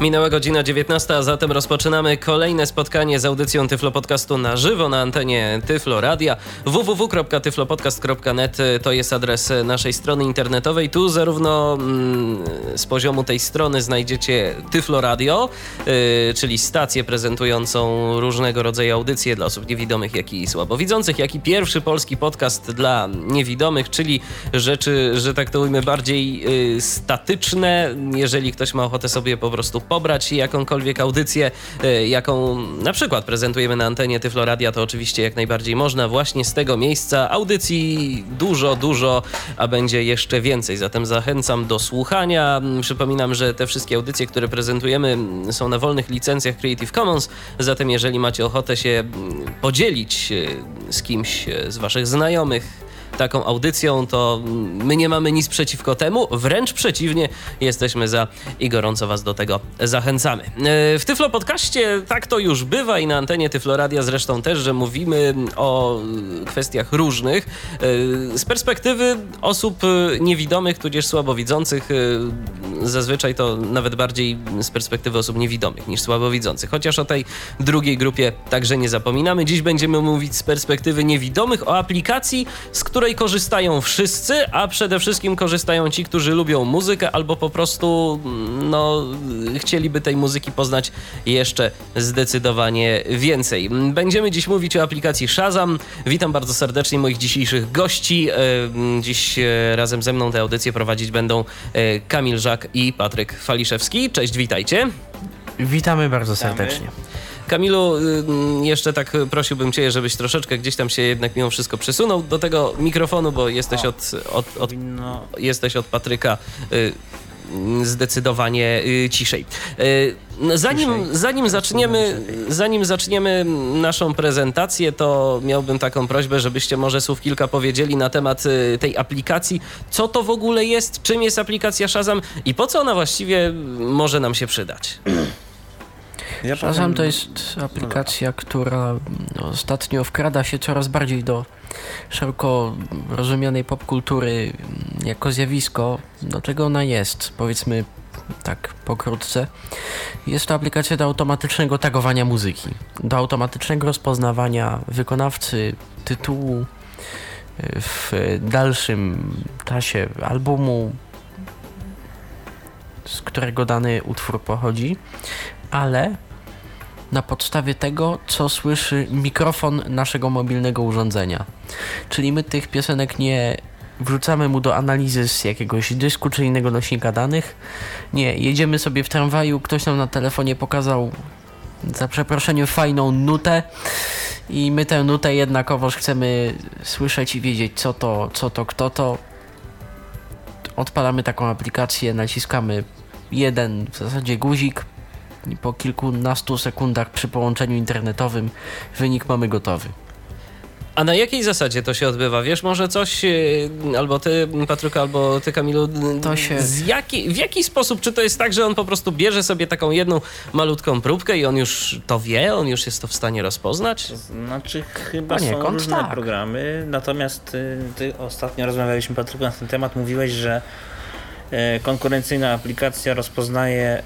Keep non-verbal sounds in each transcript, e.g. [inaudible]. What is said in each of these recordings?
Minęła godzina 19, a zatem rozpoczynamy kolejne spotkanie z audycją Tyflo Podcastu na żywo na antenie Tyflo Radia. www.tyflopodcast.net to jest adres naszej strony internetowej. Tu zarówno mm, z poziomu tej strony znajdziecie Tyflo Radio, yy, czyli stację prezentującą różnego rodzaju audycje dla osób niewidomych, jak i słabowidzących, jak i pierwszy polski podcast dla niewidomych, czyli rzeczy, że tak to ujmę, bardziej yy, statyczne. Jeżeli ktoś ma ochotę sobie po prostu pobrać jakąkolwiek audycję, e, jaką na przykład prezentujemy na antenie Tyfloradia, to oczywiście jak najbardziej można właśnie z tego miejsca. Audycji dużo, dużo, a będzie jeszcze więcej. Zatem zachęcam do słuchania. Przypominam, że te wszystkie audycje, które prezentujemy są na wolnych licencjach Creative Commons, zatem jeżeli macie ochotę się podzielić e, z kimś e, z waszych znajomych, taką audycją, to my nie mamy nic przeciwko temu, wręcz przeciwnie, jesteśmy za i gorąco Was do tego zachęcamy. E, w Tyflo Podcaście tak to już bywa i na antenie Tyfloradia zresztą też, że mówimy o kwestiach różnych e, z perspektywy osób niewidomych, tudzież słabowidzących. E, zazwyczaj to nawet bardziej z perspektywy osób niewidomych niż słabowidzących, chociaż o tej drugiej grupie także nie zapominamy. Dziś będziemy mówić z perspektywy niewidomych o aplikacji, z której której korzystają wszyscy, a przede wszystkim korzystają ci, którzy lubią muzykę albo po prostu no, chcieliby tej muzyki poznać jeszcze zdecydowanie więcej. Będziemy dziś mówić o aplikacji Shazam. Witam bardzo serdecznie moich dzisiejszych gości. E, dziś e, razem ze mną tę audycję prowadzić będą e, Kamil Żak i Patryk Faliszewski. Cześć, witajcie. Witamy bardzo serdecznie. Kamilu, y, jeszcze tak prosiłbym Cię, żebyś troszeczkę gdzieś tam się jednak mimo wszystko przesunął do tego mikrofonu, bo jesteś od, od, od, jesteś od Patryka y, zdecydowanie y, ciszej. No, zanim, zanim, zaczniemy, zanim zaczniemy naszą prezentację, to miałbym taką prośbę, żebyście może słów kilka powiedzieli na temat tej aplikacji. Co to w ogóle jest? Czym jest aplikacja Shazam i po co ona właściwie może nam się przydać? [clears throat] Ja Shazam to jest aplikacja, która no, ostatnio wkrada się coraz bardziej do szeroko rozumianej popkultury jako zjawisko. Do czego ona jest? Powiedzmy tak pokrótce. Jest to aplikacja do automatycznego tagowania muzyki, do automatycznego rozpoznawania wykonawcy, tytułu y, w dalszym czasie albumu, z którego dany utwór pochodzi, ale na podstawie tego, co słyszy mikrofon naszego mobilnego urządzenia. Czyli my tych piosenek nie wrzucamy mu do analizy z jakiegoś dysku czy innego nośnika danych. Nie, jedziemy sobie w tramwaju, ktoś nam na telefonie pokazał za przeproszeniem fajną nutę i my tę nutę jednakowoż chcemy słyszeć i wiedzieć co to, co to, kto to. Odpalamy taką aplikację, naciskamy jeden w zasadzie guzik, po kilkunastu sekundach przy połączeniu internetowym wynik mamy gotowy. A na jakiej zasadzie to się odbywa? Wiesz może coś, e, albo ty, Patryka, albo ty, Kamilu, to się... Z jaki, w jaki sposób? Czy to jest tak, że on po prostu bierze sobie taką jedną malutką próbkę i on już to wie, on już jest to w stanie rozpoznać? Znaczy chyba są różne tak. programy, natomiast y, ty ostatnio rozmawialiśmy, Patryku, na ten temat, mówiłeś, że konkurencyjna aplikacja rozpoznaje e,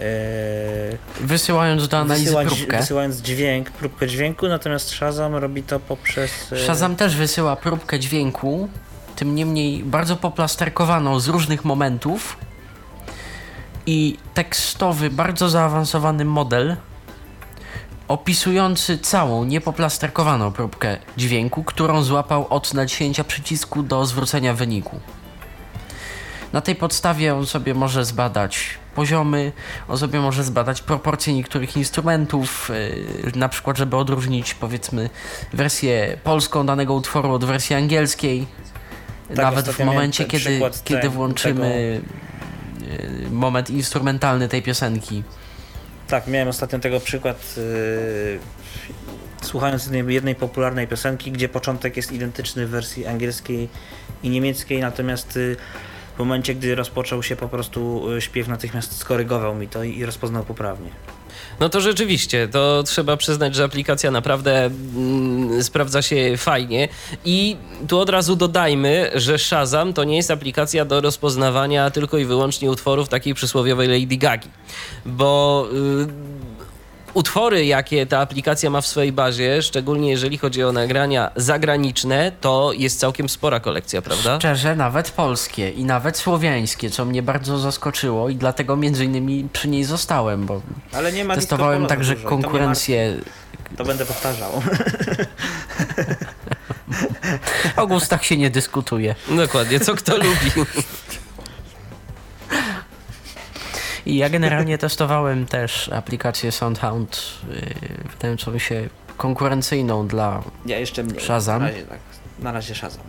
wysyłając do analizy wysyła, próbkę. Wysyłając dźwięk, próbkę dźwięku, natomiast Shazam robi to poprzez... E, Shazam też wysyła próbkę dźwięku, tym niemniej bardzo poplasterkowaną z różnych momentów i tekstowy, bardzo zaawansowany model opisujący całą niepoplasterkowaną próbkę dźwięku, którą złapał od naciśnięcia przycisku do zwrócenia wyniku. Na tej podstawie on sobie może zbadać poziomy, on sobie może zbadać proporcje niektórych instrumentów, yy, na przykład, żeby odróżnić powiedzmy wersję polską danego utworu od wersji angielskiej. Tak, Nawet w momencie, kiedy, kiedy włączymy tego... Yy, moment instrumentalny tej piosenki. Tak, miałem ostatnio tego przykład. Yy słuchając jednej, jednej, popularnej piosenki, gdzie początek jest identyczny w wersji angielskiej i niemieckiej, natomiast y, w momencie, gdy rozpoczął się po prostu y, śpiew, natychmiast skorygował mi to i rozpoznał poprawnie. No to rzeczywiście, to trzeba przyznać, że aplikacja naprawdę mm, sprawdza się fajnie. I tu od razu dodajmy, że Shazam to nie jest aplikacja do rozpoznawania tylko i wyłącznie utworów takiej przysłowiowej Lady Gagi. Bo. Y, utwory, jakie ta aplikacja ma w swojej bazie, szczególnie jeżeli chodzi o nagrania zagraniczne, to jest całkiem spora kolekcja, prawda? Szczerze, nawet polskie i nawet słowiańskie, co mnie bardzo zaskoczyło i dlatego między innymi przy niej zostałem, bo Ale nie ma testowałem także dużo to konkurencję. martwi. To będę powtarzał. [laughs] O gustach się nie dyskutuje. Dokładnie, co kto lubi. [laughs] I ja generalnie [laughs] testowałem też aplikację Soundhound, yy, wydającą mi się konkurencyjną dla Ja jeszcze mniej. Shazam? Na razie, tak. Na razie Shazam.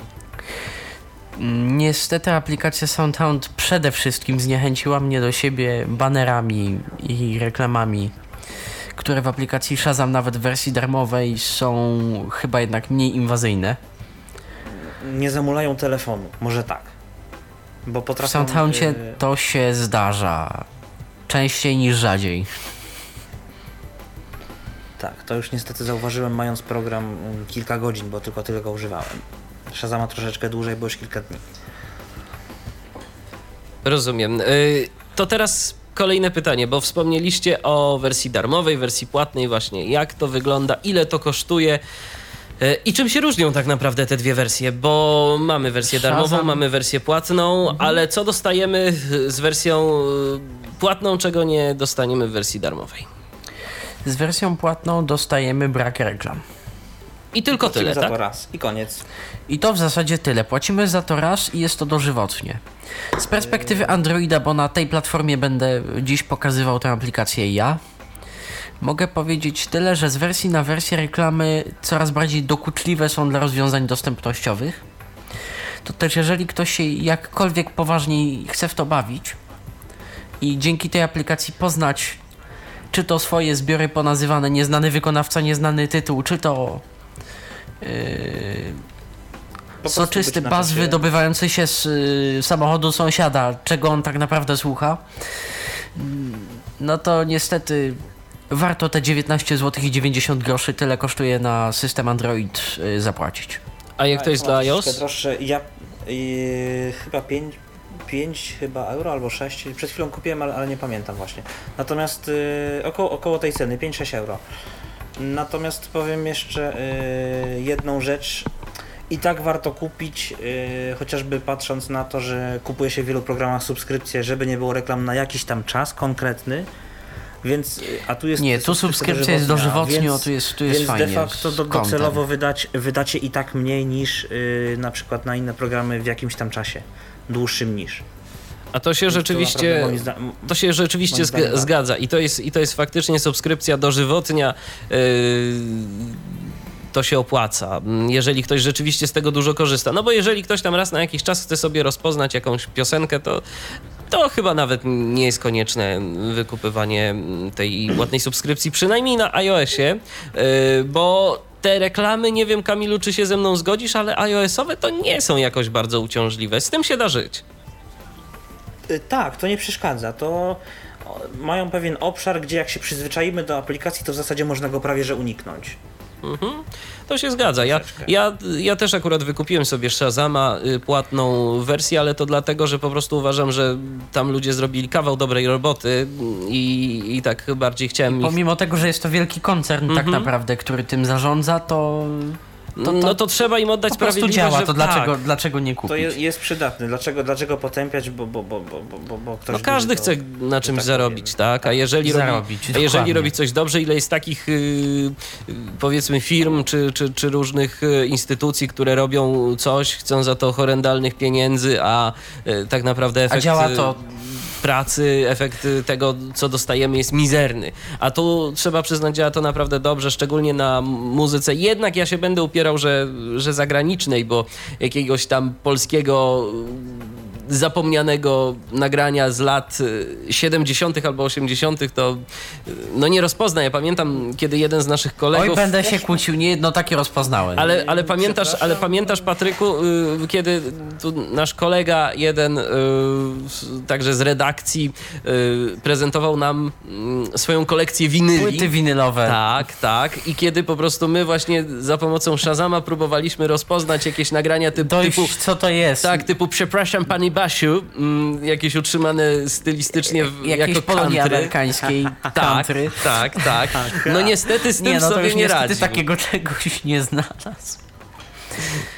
Niestety aplikacja Soundhound przede wszystkim zniechęciła mnie do siebie banerami i reklamami, które w aplikacji Shazam nawet w wersji darmowej są chyba jednak mniej inwazyjne. Nie zamulają telefonu. Może tak. Bo W potrafią... Soundhoundzie y, to się zdarza. Częściej niż rzadziej. Tak, to już niestety zauważyłem mając program y, kilka godzin, bo tylko tyle go używałem. Shazama troszeczkę dłużej, bo już kilka dni. Rozumiem. Y, To teraz kolejne pytanie, bo wspomnieliście o wersji darmowej, wersji płatnej właśnie. Jak to wygląda, ile to kosztuje? y, I czym się różnią tak naprawdę te dwie wersje? Bo mamy wersję Shazam. darmową, mamy wersję płatną, ale co dostajemy z wersją płatną, czego nie dostaniemy w wersji darmowej? Z wersją płatną dostajemy brak reklam. I tylko Płacimy tyle, za tak? to raz i koniec. I to w zasadzie tyle. Płacimy za to raz i jest to dożywotnie. Z perspektywy Androida, bo na tej platformie będę dziś pokazywał tę aplikację ja, mogę powiedzieć tyle, że z wersji na wersję reklamy coraz bardziej dokuczliwe są dla rozwiązań dostępnościowych. To też jeżeli ktoś się jakkolwiek poważniej chce w to bawić i dzięki tej aplikacji poznać czy to swoje zbiory ponazywane nieznany wykonawca, nieznany tytuł, czy to yy, soczysty bas czasie. wydobywający się z y, samochodu sąsiada, czego on tak naprawdę słucha, no to niestety warto te 19 zł i 90 groszy tyle kosztuje na system Android y, zapłacić. A jak to jest dla iOS? Droższe. Ja yy, chyba 5, 5 chyba euro albo 6. Przed chwilą kupiłem, ale, ale nie pamiętam właśnie. Natomiast yy, około, około tej ceny, 5-6 euro. Natomiast powiem jeszcze yy, jedną rzecz. I tak warto kupić, yy, chociażby patrząc na to, że kupuje się w wielu programach subskrypcje, żeby nie było reklam na jakiś tam czas konkretny. Więc, a tu jest Nie, tu subskrypcja jest dożywotnio, więc- tu jest, tu jest więc fajnie. de facto do, docelowo wydać, wydacie i tak mniej niż yy, na przykład na inne programy w jakimś tam czasie. Dłuższym niż. A to się rzeczywiście... To się rzeczywiście tak. zgadza i to, jest, i to jest faktycznie subskrypcja dożywotnia. Yy, to się opłaca, jeżeli ktoś rzeczywiście z tego dużo korzysta. No bo jeżeli ktoś tam raz na jakiś czas chce sobie rozpoznać jakąś piosenkę, to, to chyba nawet nie jest konieczne wykupywanie tej płatnej subskrypcji, przynajmniej na iOSie, yy, bo te reklamy, nie wiem Kamilu, czy się ze mną zgodzisz, ale iOS-owe to nie są jakoś bardzo uciążliwe. Z tym się da żyć. Y, Tak, to nie przeszkadza. To mają pewien obszar, gdzie jak się przyzwyczaimy do aplikacji, to w zasadzie można go prawie że uniknąć. Mhm. To się zgadza. Ja, ja, ja też akurat wykupiłem sobie Shazama, y, płatną wersję, ale to dlatego, że po prostu uważam, że tam ludzie zrobili kawał dobrej roboty i, i tak bardziej chciałem ich... Pomimo tego, że jest to wielki koncern tak Mhm. naprawdę, który tym zarządza, to, to, to, no to trzeba im oddać po prostu sprawiedliwość, działa, że to dlaczego, Tak. dlaczego nie kupić? To je, jest przydatne. Dlaczego, dlaczego potępiać? Bo, bo, bo, bo, bo, bo ktoś No każdy chce to- na czymś tak zarobić, tak? A jeżeli, robi, Zarobić, a jeżeli robi coś dobrze, ile jest takich yy, yy, powiedzmy firm czy, czy, czy różnych yy, instytucji, które robią coś, chcą za to horrendalnych pieniędzy, a yy, tak naprawdę efekt działa yy, to- pracy, efekt yy, tego, co dostajemy jest mizerny. A tu trzeba przyznać, działa to naprawdę dobrze, szczególnie na muzyce. Jednak ja się będę upierał, że, że zagranicznej, bo jakiegoś tam polskiego zapomnianego nagrania z lat y, 70. albo 80., to y, no nie rozpozna. Ja pamiętam, kiedy jeden z naszych kolegów. Oj, będę się kłócił, nie jedno takie rozpoznałem. Ale, ale, pamiętasz, ale pamiętasz, Patryku, y, kiedy tu nasz kolega jeden, y, także z redakcji, y, prezentował nam mm, swoją kolekcję winyli. Płyty winylowe. Tak, tak. I kiedy po prostu my właśnie za pomocą Shazama próbowaliśmy rozpoznać jakieś nagrania typu, Dojść, typu co to jest. tak, typu przepraszam pani Basiu, mm, jakieś utrzymane stylistycznie w, Jakieś jako Polonii country. amerykańskiej [laughs] Tak, country. tak, tak. No niestety z tym Nie, no to sobie już nie niestety radzi. takiego [laughs] czegoś nie znalazł.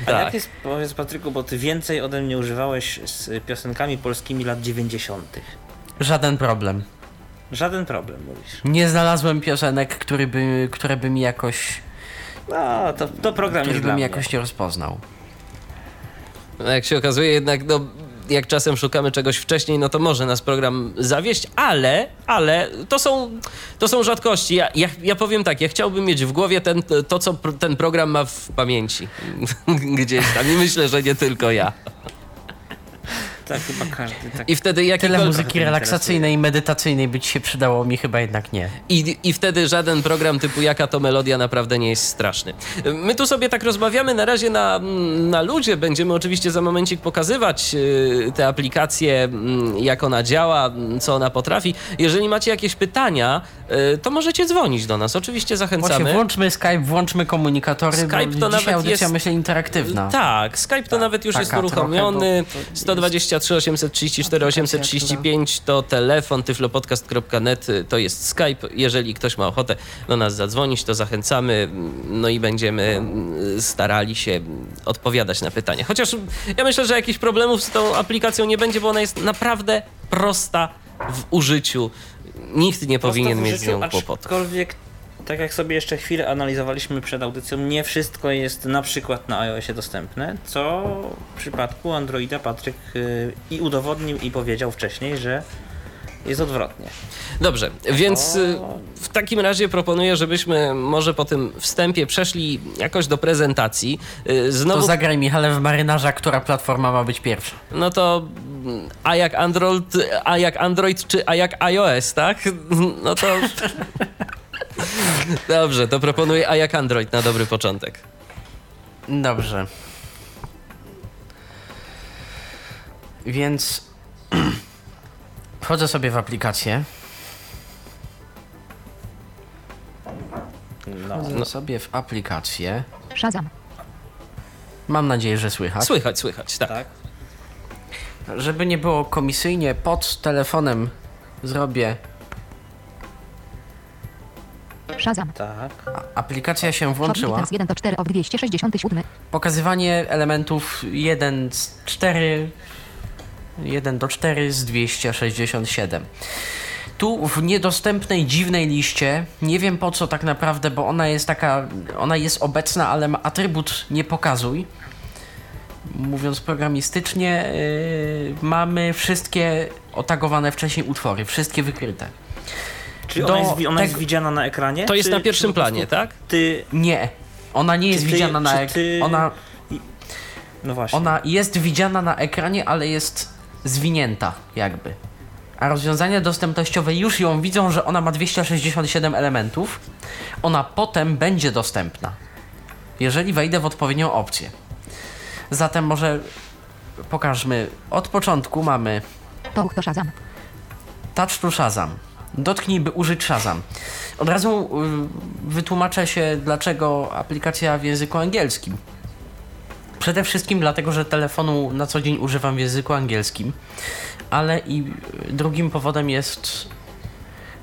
A Tak. jak jest, powiedz Patryku, bo ty więcej ode mnie używałeś z piosenkami polskimi lat 90. Żaden problem. Żaden problem, mówisz. Nie znalazłem piosenek, który by, które by mi jakoś, No, to, to program który jest by dla mi mnie. jakoś nie rozpoznał. No jak się okazuje, jednak no, jak czasem szukamy czegoś wcześniej, no to może nas program zawieść, ale, ale to są, to są rzadkości. Ja, ja, ja powiem tak, ja chciałbym mieć w głowie ten, to, co pr- ten program ma w pamięci. [laughs] Gdzieś tam i myślę, że nie tylko ja. Tak, chyba każdy. Tak. I wtedy Tyle jakikolwiek... muzyki relaksacyjnej i medytacyjnej by ci się przydało, mi chyba jednak nie. I, I wtedy żaden program typu jaka to melodia naprawdę nie jest straszny. My tu sobie tak rozmawiamy na razie na, na ludzie. Będziemy oczywiście za momencik pokazywać y, te aplikacje, mm, jak ona działa, mm, co ona potrafi. Jeżeli macie jakieś pytania, y, to możecie dzwonić do nas. Oczywiście Właśnie, zachęcamy. włączmy Skype, włączmy komunikatory, Skype to nawet audycja, jest- myślę, interaktywna. Tak, Skype to nawet już jest uruchomiony. trochę, bo to 123 834 835 to telefon, tyflopodcast.net to jest Skype. Jeżeli ktoś ma ochotę do nas zadzwonić, to zachęcamy, no i będziemy starali się odpowiadać na pytania. Chociaż ja myślę, że jakichś problemów z tą aplikacją nie będzie, bo ona jest naprawdę prosta w użyciu. Nikt nie powinien mieć z nią. Aczkolwiek, tak jak sobie jeszcze chwilę analizowaliśmy przed audycją, nie wszystko jest na przykład na iOSie dostępne, co w przypadku Androida Patryk y, i udowodnił i powiedział wcześniej, że jest odwrotnie. Dobrze, więc y, O. w takim razie proponuję, żebyśmy może po tym wstępie przeszli jakoś do prezentacji. Y, To Znowu, zagraj Michale w marynarza, która platforma ma być pierwsza. no to mm, a jak Android, a jak Android czy a jak iOS, tak? [laughs] No to... [laughs] Dobrze, to proponuję a jak Android na dobry początek. Dobrze. Więc [clears throat] wchodzę sobie w aplikację. No. Wchodzę sobie w aplikację. Shazam. Mam nadzieję, że słychać. Słychać, słychać, tak. Tak? Żeby nie było komisyjnie, pod telefonem zrobię. Shazam. Tak. a- Aplikacja się włączyła. Shop 1 to 4 of 267. Pokazywanie elementów 1 z 4. 1 do 4 z 267. Tu w niedostępnej, dziwnej liście, nie wiem po co tak naprawdę, bo ona jest taka, ona jest obecna, ale ma atrybut nie pokazuj. Mówiąc programistycznie, yy, mamy wszystkie otagowane wcześniej utwory, wszystkie wykryte. Czy Do ona, jest, ona jest widziana na ekranie? To jest czy, na pierwszym planie, tak? Ty, Nie, ona nie jest ty- widziana na ekranie. ty- Ona, no właśnie. Ona jest widziana na ekranie, ale jest zwinięta jakby. A rozwiązania dostępnościowe już ją widzą, że ona ma 267 elementów. Ona potem będzie dostępna, jeżeli wejdę w odpowiednią opcję. Zatem może pokażmy. Od początku mamy Touch to Shazam. Touch to Shazam. Dotknij, by użyć Shazam. Od razu y, wytłumaczę się, dlaczego aplikacja w języku angielskim. Przede wszystkim dlatego, że telefonu na co dzień używam w języku angielskim, ale i drugim powodem jest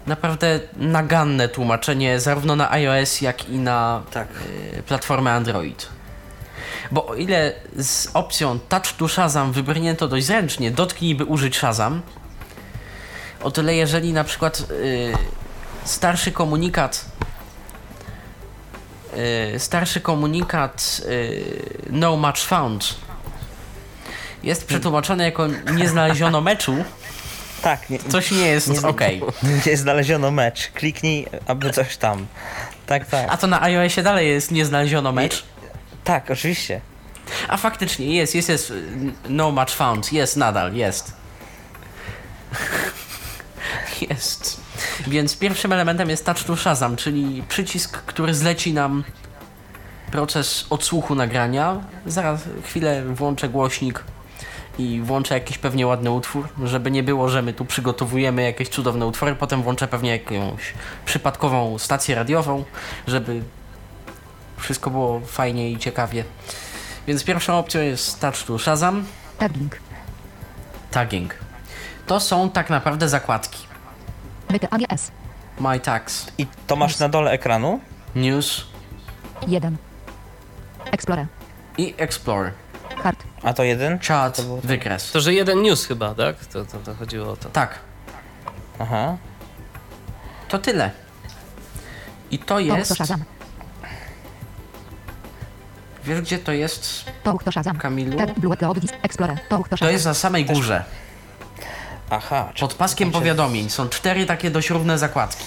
naprawdę naganne tłumaczenie zarówno na iOS, jak i na Tak. y, platformę Android. Bo o ile z opcją Touch to Shazam wybrnięto dość zręcznie, dotknij, by użyć Shazam, o tyle jeżeli na przykład y, starszy komunikat y, starszy komunikat y, no match found jest przetłumaczony jako nie znaleziono meczu, [laughs] Tak, nie, coś nie jest Nie- ok. [laughs] nie znaleziono mecz. Kliknij, aby coś tam. Tak, tak. A to na iOSie dalej jest nie znaleziono mecz. Tak, oczywiście. A faktycznie jest, jest, jest. No much found. Jest nadal, jest. Jest. Więc pierwszym elementem jest Touch to Shazam, czyli przycisk, który zleci nam proces odsłuchu nagrania. Zaraz chwilę włączę głośnik i włączę jakiś pewnie ładny utwór, żeby nie było, że my tu przygotowujemy jakieś cudowne utwory, potem włączę pewnie jakąś przypadkową stację radiową, żeby wszystko było fajnie i ciekawie. Więc pierwszą opcją jest Touch to Shazam, Tagging. tagging. To są tak naprawdę zakładki. Myty AGS. My tags, I to masz na dole ekranu? news 1. Explorer. i explore. Hard. A to jeden? Chat, To było wykres. To, że jeden news chyba, tak? To, to, to chodziło o to. Tak, Aha. to tyle. I to To jest... Wiesz gdzie to jest, To to Shazam. Kamilu? Explorer. To jest na samej górze. Aha. Pod paskiem powiadomień są cztery takie dość równe zakładki.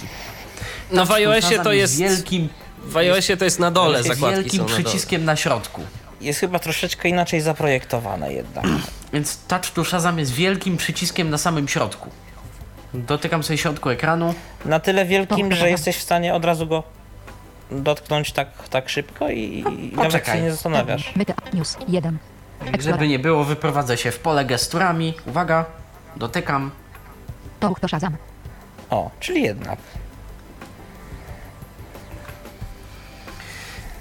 No w iOSie to jest... wielkim, W iOSie to jest na dole, jest zakładki wielkim są na dole. przyciskiem na środku. Jest chyba troszeczkę inaczej zaprojektowane jednak. [clears throat] Więc Touch to Shazam jest wielkim przyciskiem na samym środku. Dotykam sobie środku ekranu. Na tyle wielkim, To- że jesteś w stanie od razu go dotknąć tak, tak szybko i, i nawet poczekaj. się nie zastanawiasz. Myty A- News. 1. Żeby nie było, wyprowadzę się w pole gesturami. Uwaga, dotykam. To to Shazam. O, czyli jednak.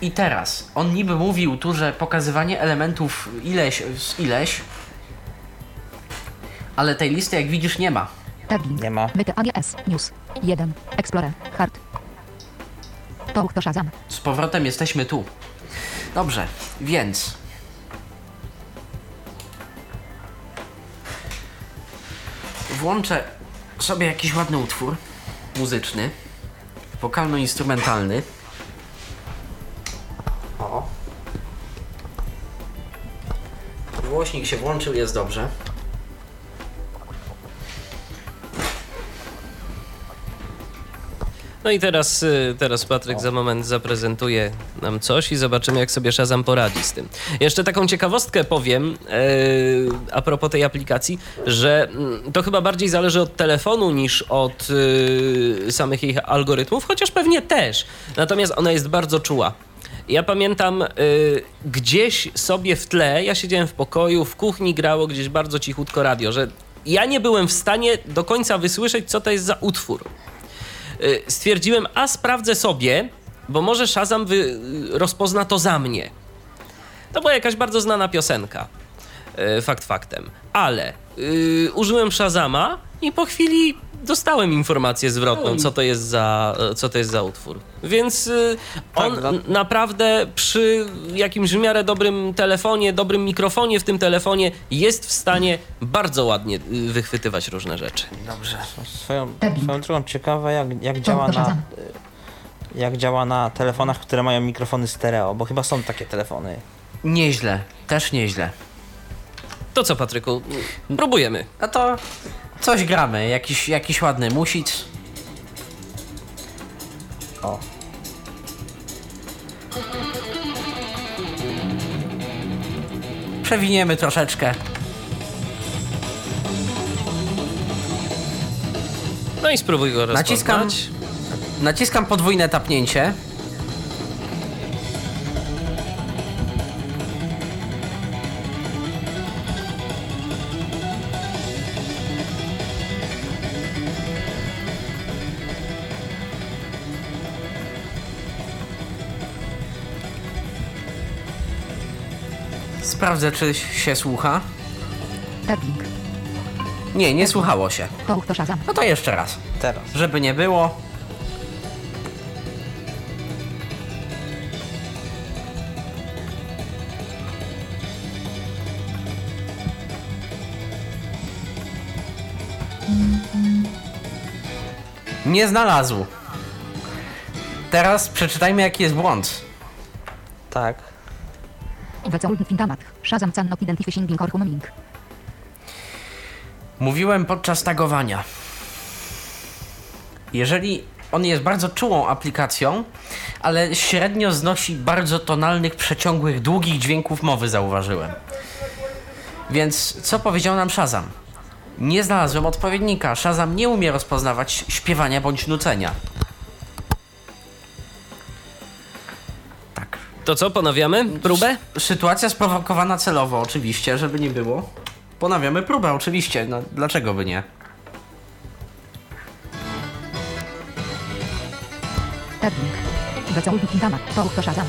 I teraz, on niby mówił tu, że pokazywanie elementów ileś z ileś, ale tej listy jak widzisz nie ma. Tagging. Nie ma. Myty AGS. News. 1. Explorer. Hard. To to Shazam. Z powrotem jesteśmy tu. Dobrze, więc. Włączę sobie jakiś ładny utwór muzyczny, wokalno-instrumentalny. O. Głośnik się włączył, jest dobrze. No i teraz, y, teraz Patryk za moment zaprezentuje nam coś i zobaczymy, jak sobie Shazam poradzi z tym. Jeszcze taką ciekawostkę powiem e, a propos tej aplikacji, że mm, to chyba bardziej zależy od telefonu niż od y, samych jej algorytmów, chociaż pewnie też. Natomiast ona jest bardzo czuła. Ja pamiętam y, gdzieś sobie w tle, ja siedziałem w pokoju, w kuchni grało gdzieś bardzo cichutko radio, że ja nie byłem w stanie do końca wysłyszeć, co to jest za utwór stwierdziłem, a sprawdzę sobie, bo może Shazam wy, y, rozpozna to za mnie. To była jakaś bardzo znana piosenka. y, Fakt faktem. Ale y, użyłem Shazama i po chwili dostałem informację zwrotną, co to jest za, co to jest za utwór. Więc y, on Tak, no. n- naprawdę przy jakimś w miarę dobrym telefonie, dobrym mikrofonie w tym telefonie jest w stanie bardzo ładnie y, wychwytywać różne rzeczy. Dobrze. Swoją, Tagging. swoją drogą ciekawe jak, jak działa na jak działa na telefonach, które mają mikrofony stereo, bo chyba są takie telefony. Nieźle, też nieźle. To co, Patryku? Próbujemy. No to coś gramy, jakiś, jakiś ładny music. O. Przewiniemy troszeczkę. No i spróbuj go rozpoznać. Naciskam. Naciskam podwójne tapnięcie. Sprawdzę, czy się słucha. Tagging. Nie, nie słuchało się. To to Shazam. No to jeszcze raz. Teraz. Żeby nie było. Nie znalazł. Teraz przeczytajmy jaki jest błąd. Tak. Mówiłem podczas tagowania. Jeżeli on jest bardzo czułą aplikacją, ale średnio znosi bardzo tonalnych, przeciągłych, długich dźwięków mowy, zauważyłem. Więc co powiedział nam Shazam? Nie znalazłem odpowiednika. Shazam nie umie rozpoznawać śpiewania bądź nucenia. To co, ponawiamy próbę? Sytuacja sprowokowana celowo, oczywiście, żeby nie było. Ponawiamy próbę, oczywiście. No, dlaczego by nie? Ebbing. Wikingama. To to Shazam.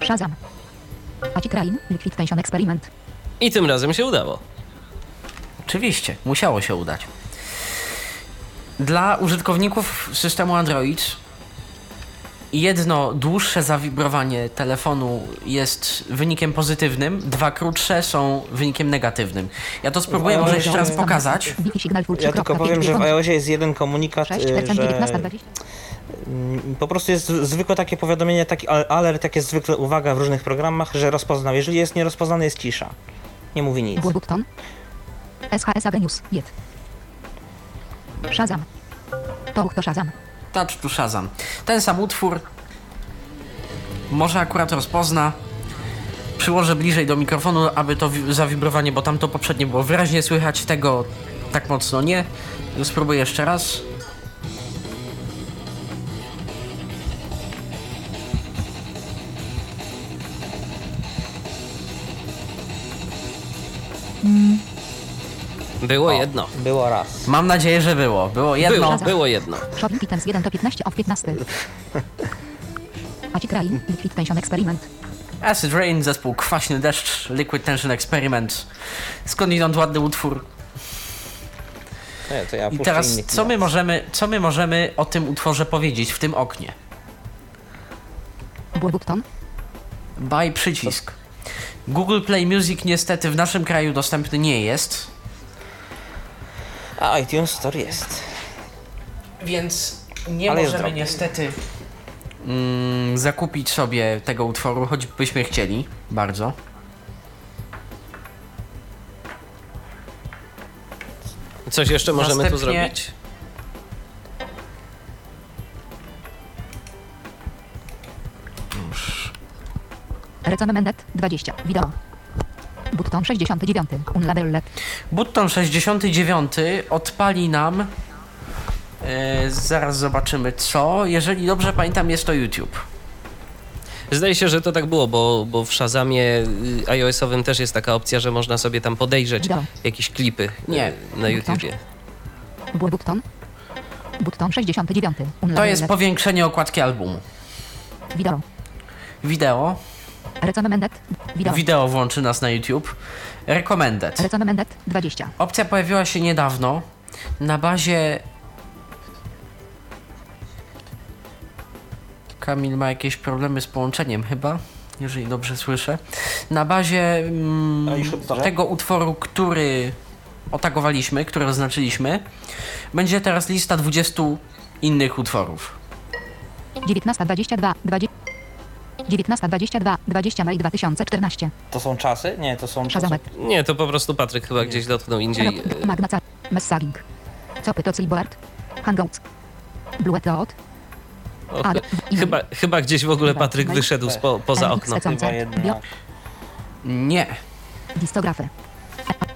Shazam. Aci Krain, Liquid Tension Experiment. I tym razem się udało. Oczywiście, musiało się udać. Dla użytkowników systemu Android jedno dłuższe zawibrowanie telefonu jest wynikiem pozytywnym, dwa krótsze są wynikiem negatywnym. Ja to spróbuję może jeszcze raz pokazać. Ja tylko powiem, że w iOSie jest jeden komunikat, 6, december że 19, 20. mm, po prostu jest zwykłe takie powiadomienie, taki al- alert, jak jest zwykle uwaga w różnych programach, że rozpoznał. Jeżeli jest nierozpoznany, jest cisza. Nie mówi nic. Było button. SHS Agenius. Jed. Shazam. To to Shazam. Touch to Shazam. Ten sam utwór może akurat rozpozna. Przyłożę bliżej do mikrofonu, aby to wi- zawibrowanie, bo tam to poprzednie było wyraźnie słychać, tego tak mocno nie. Spróbuję jeszcze raz. Było jedno. Było raz. Mam nadzieję, że było. Było jedno. Było, było jedno. Shopping Items 1 to 15 of 15. Aci Krain, Liquid Tension Experiment. Acid Rain, zespół Kwaśny Deszcz, Liquid Tension Experiment. Skądinąd ładny utwór. Nie, to ja I puszczę teraz co my, możemy, co my możemy o tym utworze powiedzieć w tym oknie? Było button. Buy przycisk. Google Play Music niestety w naszym kraju dostępny nie jest, A iTunes Store jest. więc nie Ale możemy niestety mm, zakupić sobie tego utworu, choćbyśmy chcieli bardzo. Coś jeszcze możemy tu Następnie- zrobić? Recommended 20. Wideo. Button 69. Unlabeled. Button 69 odpali nam. E, zaraz zobaczymy co. Jeżeli dobrze pamiętam, jest to YouTube. Zdaje się, że to tak było, bo, bo w Shazamie y, iOS-owym też jest taka opcja, że można sobie tam podejrzeć Wideo. jakieś klipy Nie. na YouTubie. Button. Button 69. To Unlabeled. jest powiększenie okładki albumu. Wideo. Wideo. Recommended. Wideo. Wideo włączy nas na YouTube. Recommended. Recommended 20. Opcja pojawiła się niedawno na bazie. Kamil ma jakieś problemy z połączeniem, chyba, jeżeli dobrze słyszę. Na bazie mm, tego utworu, który otagowaliśmy, który oznaczyliśmy, będzie teraz lista 20 innych utworów. 19.22. 20. 19.22. 20 maj 2014. To są czasy? Nie, to są... To są... Shazamet. Nie, to po prostu Patryk chyba gdzieś dotknął indziej. Magna Car. Messaging. Copy to Clipboard. Hangouts. Blue Dot. O, chyba, chyba gdzieś w ogóle Patryk wyszedł spo, poza okno. Chyba jednak. Bio. Nie. Distografy.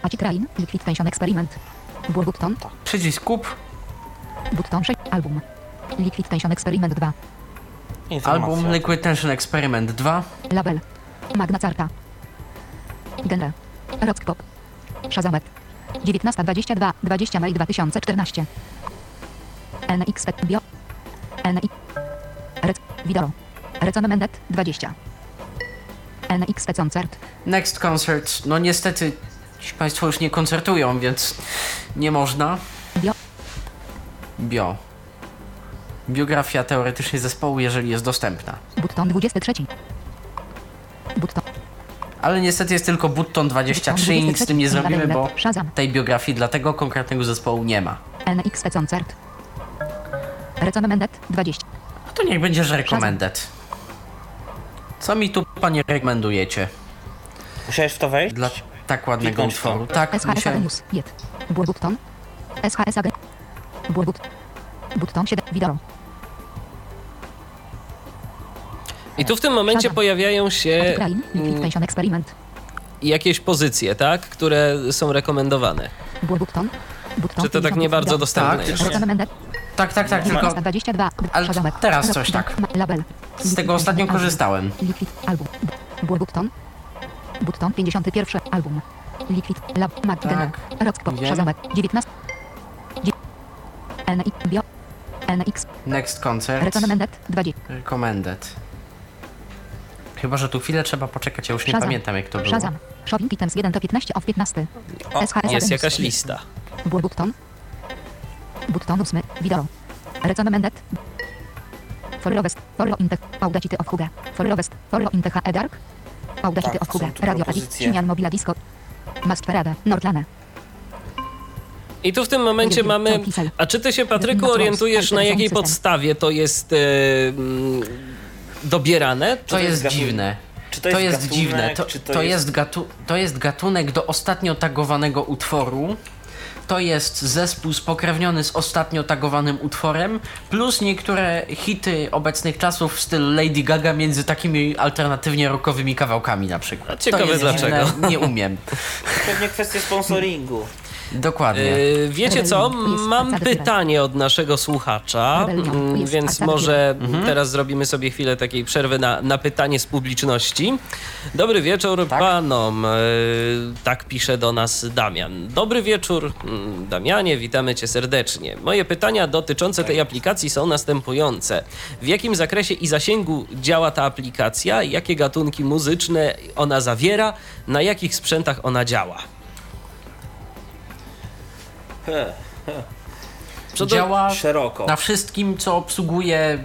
Aci Krain. Liquid Tension Experiment. Button. Przycisk kup, Button 6. Album. Liquid Tension Experiment 2. Informacja. album Liquid Tension Experiment 2. Label. Magna Carta. Genre. Rock Pop. Shazamet. 19.22. 20 maj 2014. NX Bio. NX. Rec. Video. Recommended 20. NX Concert. Next Concert, no niestety ci Państwo już nie koncertują, więc nie można. Bio. Bio. Biografia teoretycznie zespołu, jeżeli jest dostępna. Button 23. Button. Ale niestety jest tylko Button 23 i nic z tym nie zrobimy, bo tej biografii dla tego konkretnego zespołu nie ma. NX Concert. Recommended 20. A to niech będzie, że recommended. Co mi tu panie rekomendujecie Musiałeś w to wejść? dla tak ładnego utworu? Tak, SHS musiałem. News. Button. SHS AG. Button 7. Wideo. I tu w tym momencie pojawiają się mm, jakieś pozycje, tak? Które są rekomendowane. Bur button. Button Czy to tak 50 nie bardzo dostępne Tak? Recommended. Tak, tak, tak, tylko 22. Ale teraz coś Rock, tak. Z tego ostatnio korzystałem. Button. Button 51. Album. Liquid Lab Magdalena. Rock wiem. Shazamek. 19. Dzie- NX Bio. NX. Next concert. Recommended. 20. Recommended. Chyba, że tu chwilę trzeba poczekać, ja już nie Shazam. pamiętam jak to było. Shazam. Shopping items 1 do 15 of 15. O, SHS Jest jakaś lista. Button. Button 8. Wideo. Recommended. For West. For Intech. Audacity of Huga. For West. For Intech Edark. Audacity Tak, of Huga. Radio Adi. propozycje. Simian Mobila Disco. Must Parade. I tu w tym momencie mamy. to. A czy ty się, Patryku, orientujesz, na to jakiej podstawie to jest mm, dobierane? To to jest jest dziwne. Czy To jest gatunek, dziwne. To, czy to, jest gatu, to jest gatunek do ostatnio tagowanego utworu. To jest zespół spokrewniony z ostatnio tagowanym utworem, plus niektóre hity obecnych czasów w stylu Lady Gaga między takimi alternatywnie rockowymi kawałkami na przykład. A ciekawe to jest dlaczego. Dziwne, nie umiem. [laughs] Pewnie kwestia sponsoringu. Dokładnie. E, Wiecie co? Mam pytanie od naszego słuchacza, mm, więc może Mhm. teraz zrobimy sobie chwilę takiej przerwy na, na pytanie z publiczności. Dobry wieczór Tak. panom. E, Tak pisze do nas Damian. Dobry wieczór, mm, Damianie, witamy cię serdecznie. Moje pytania dotyczące tej aplikacji są następujące. W jakim zakresie i zasięgu działa ta aplikacja? Jakie gatunki muzyczne ona zawiera? Na jakich sprzętach ona działa? Działa szeroko. na wszystkim, co obsługuje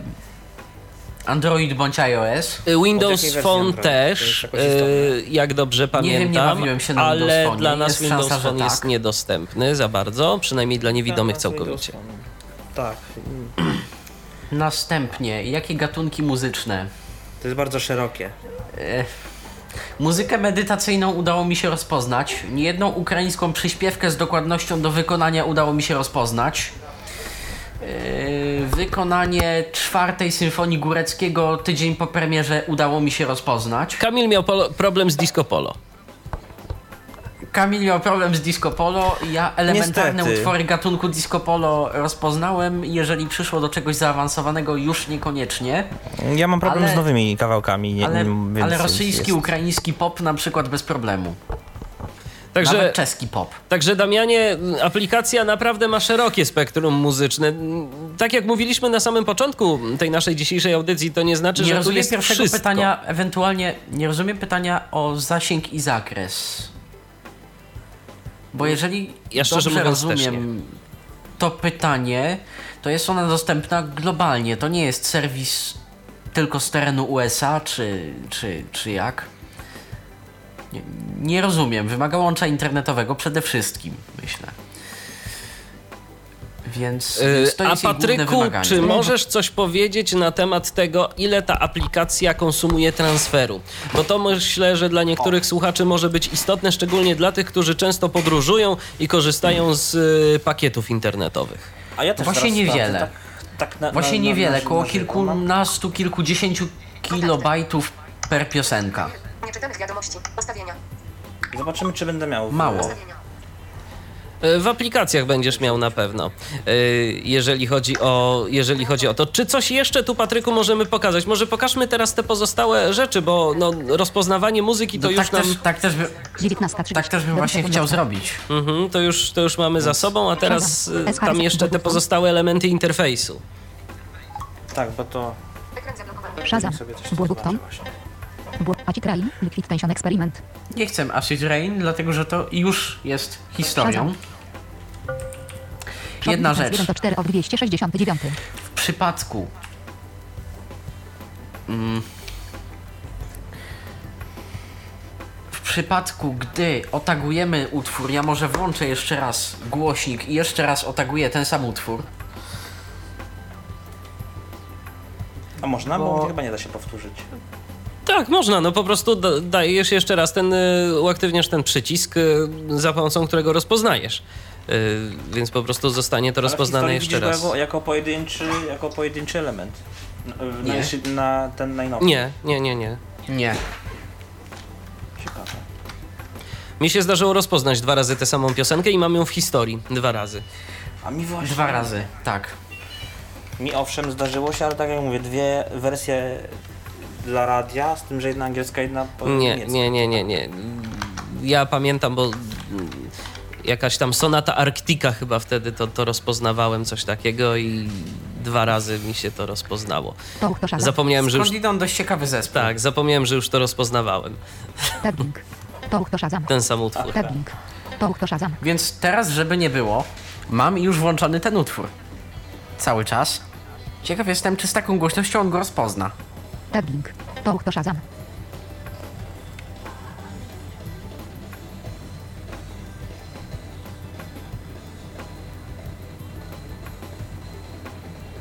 Android bądź iOS. Y, Windows Phone Android? też, y, jak dobrze pamiętam, wiem, nie bawiłem się na ale Windows Phone. dla nas Jest Windows szansa, Phone jest tak. niedostępny za bardzo, przynajmniej dla niewidomych Teraz całkowicie. Tak. Następnie, jakie gatunki muzyczne? To jest bardzo szerokie. Muzykę medytacyjną udało mi się rozpoznać. Niejedną ukraińską przyśpiewkę z dokładnością do wykonania udało mi się rozpoznać. Yy, wykonanie czwartej symfonii Góreckiego tydzień po premierze udało mi się rozpoznać. Kamil miał problem z disco polo. Kamil miał problem z disco polo. Ja elementarne Niestety. utwory gatunku disco polo rozpoznałem. Jeżeli przyszło do czegoś zaawansowanego, już niekoniecznie. Ja mam problem Ale- z nowymi kawałkami, nie, Ale, nie, ale rosyjski, jest. ukraiński pop na przykład bez problemu. Także, Nawet czeski pop. także Damianie, aplikacja naprawdę ma szerokie spektrum muzyczne. Tak jak mówiliśmy na samym początku tej naszej dzisiejszej audycji, to nie znaczy, Nie że tu rozumiem jest pierwszego wszystko. pytania, ewentualnie nie rozumiem pytania o zasięg i zakres. Bo jeżeli Ja dobrze rozumiem to pytanie, to jest ona dostępna globalnie. To nie jest serwis tylko z terenu USA, czy, czy, czy jak? Nie, nie rozumiem. Wymaga łącza internetowego przede wszystkim, myślę. Więc, więc to A jest jej główne Patryku, czy możesz coś powiedzieć na temat tego, ile ta aplikacja konsumuje transferu? Bo to myślę, że dla niektórych słuchaczy może być istotne, szczególnie dla tych, którzy często podróżują i korzystają z y, pakietów internetowych. A ja też Właśnie niewiele. Tak, tak na, Właśnie na, na, niewiele, koło kilkunastu, kilkudziesięciu kilobajtów per piosenka. Nieczytanych wiadomości. Ustawienia. Zobaczymy, czy będę miał. Mało. Ustawienia. Y, W aplikacjach będziesz miał na pewno, y, jeżeli chodzi o, jeżeli chodzi o to. Czy coś jeszcze tu, Patryku, możemy pokazać? Może pokażmy teraz te pozostałe rzeczy, bo no, rozpoznawanie muzyki to No, już tak, nam... też, tak, też by, 19.30. tak też bym właśnie chciał zrobić. Mhm, to, już, to już mamy za sobą, a teraz y, tam jeszcze te pozostałe elementy interfejsu. Tak, bo to. Zablokowany. Acid Rain. Liquid Tension Experiment. Nie chcę Acid Rain, dlatego że to już jest historią. Jedna rzecz. 1 do 4 of 269. W przypadku mm, w przypadku, gdy otagujemy utwór, ja może włączę jeszcze raz głośnik i jeszcze raz otaguję ten sam utwór. A można? Bo... Bo- chyba nie da się powtórzyć. Tak, można. No po prostu da- dajesz jeszcze raz ten, y, uaktywniasz ten przycisk, y, za pomocą którego rozpoznajesz. Y, Więc po prostu zostanie to Ale rozpoznane jeszcze raz. Jako, jako, pojedynczy, jako pojedynczy element. Na, Nie. na ten najnowszy. Nie, nie, nie, nie. Nie. Ciekawe. Mi się zdarzyło rozpoznać dwa razy tę samą piosenkę i mam ją w historii. Dwa razy. A mi właśnie. Dwa razy, tak. Mi owszem zdarzyło się, ale tak jak mówię, dwie wersje dla radia, z tym, że jedna angielska, jedna po Nie, niemiecka. nie, nie, nie, nie. Ja pamiętam, bo jakaś tam sonata Arktika chyba wtedy to, to rozpoznawałem coś takiego i dwa razy mi się to rozpoznało. Zapomniałem, że już... Skąd idą dość ciekawy zespół. Tak, zapomniałem, że już to rozpoznawałem. Shazam. Ten sam utwór. Shazam. Więc teraz, żeby nie było, mam już włączony ten utwór. Cały czas. Ciekaw jestem, czy z taką głośnością on go rozpozna. Tagging. Touch to Shazam.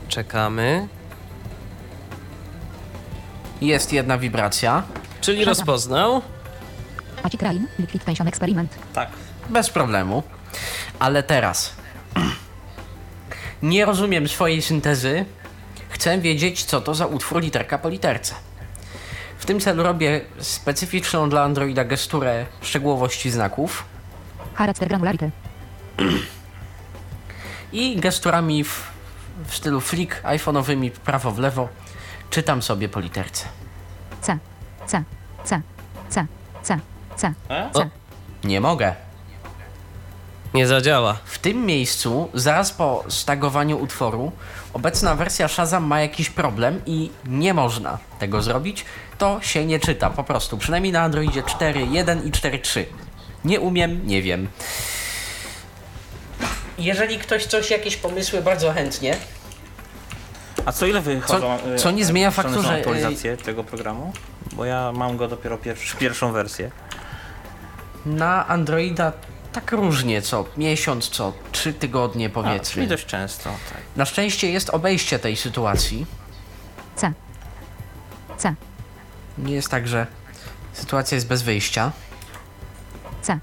Czekamy. Jest jedna wibracja. Czyli Shazam. rozpoznał. Aci Train. Liquid Tension Experiment. Tak. Bez problemu. Ale teraz. [clears throat] Nie rozumiem swojej syntezy. Chcę wiedzieć, co to za utwór literka po literce. W tym celu robię specyficzną dla Androida gesturę szczegółowości znaków Granularity. i gesturami w, w stylu flick iPhone'owymi prawo w lewo czytam sobie po literce. C. C. C. C. C. C. E? C. Nie mogę. Nie zadziała. W tym miejscu, zaraz po stagowaniu utworu, obecna wersja Shazam ma jakiś problem i nie można tego zrobić. To się nie czyta po prostu. Przynajmniej na Androidzie 4.1 i 4.3. Nie umiem, nie wiem. Jeżeli ktoś coś, jakieś pomysły, bardzo chętnie. A co ile wychodzą? Co- y, co nie zmienia puszczone faktu, że, y, aktualizacje tego programu? Bo ja mam go dopiero pierwszy, pierwszą wersję. Na Androida tak różnie, co miesiąc, co trzy tygodnie A, powiedzmy. czyli dość często, tak. Na szczęście jest obejście tej sytuacji. C. C. Nie jest tak, że sytuacja jest bez wyjścia. C.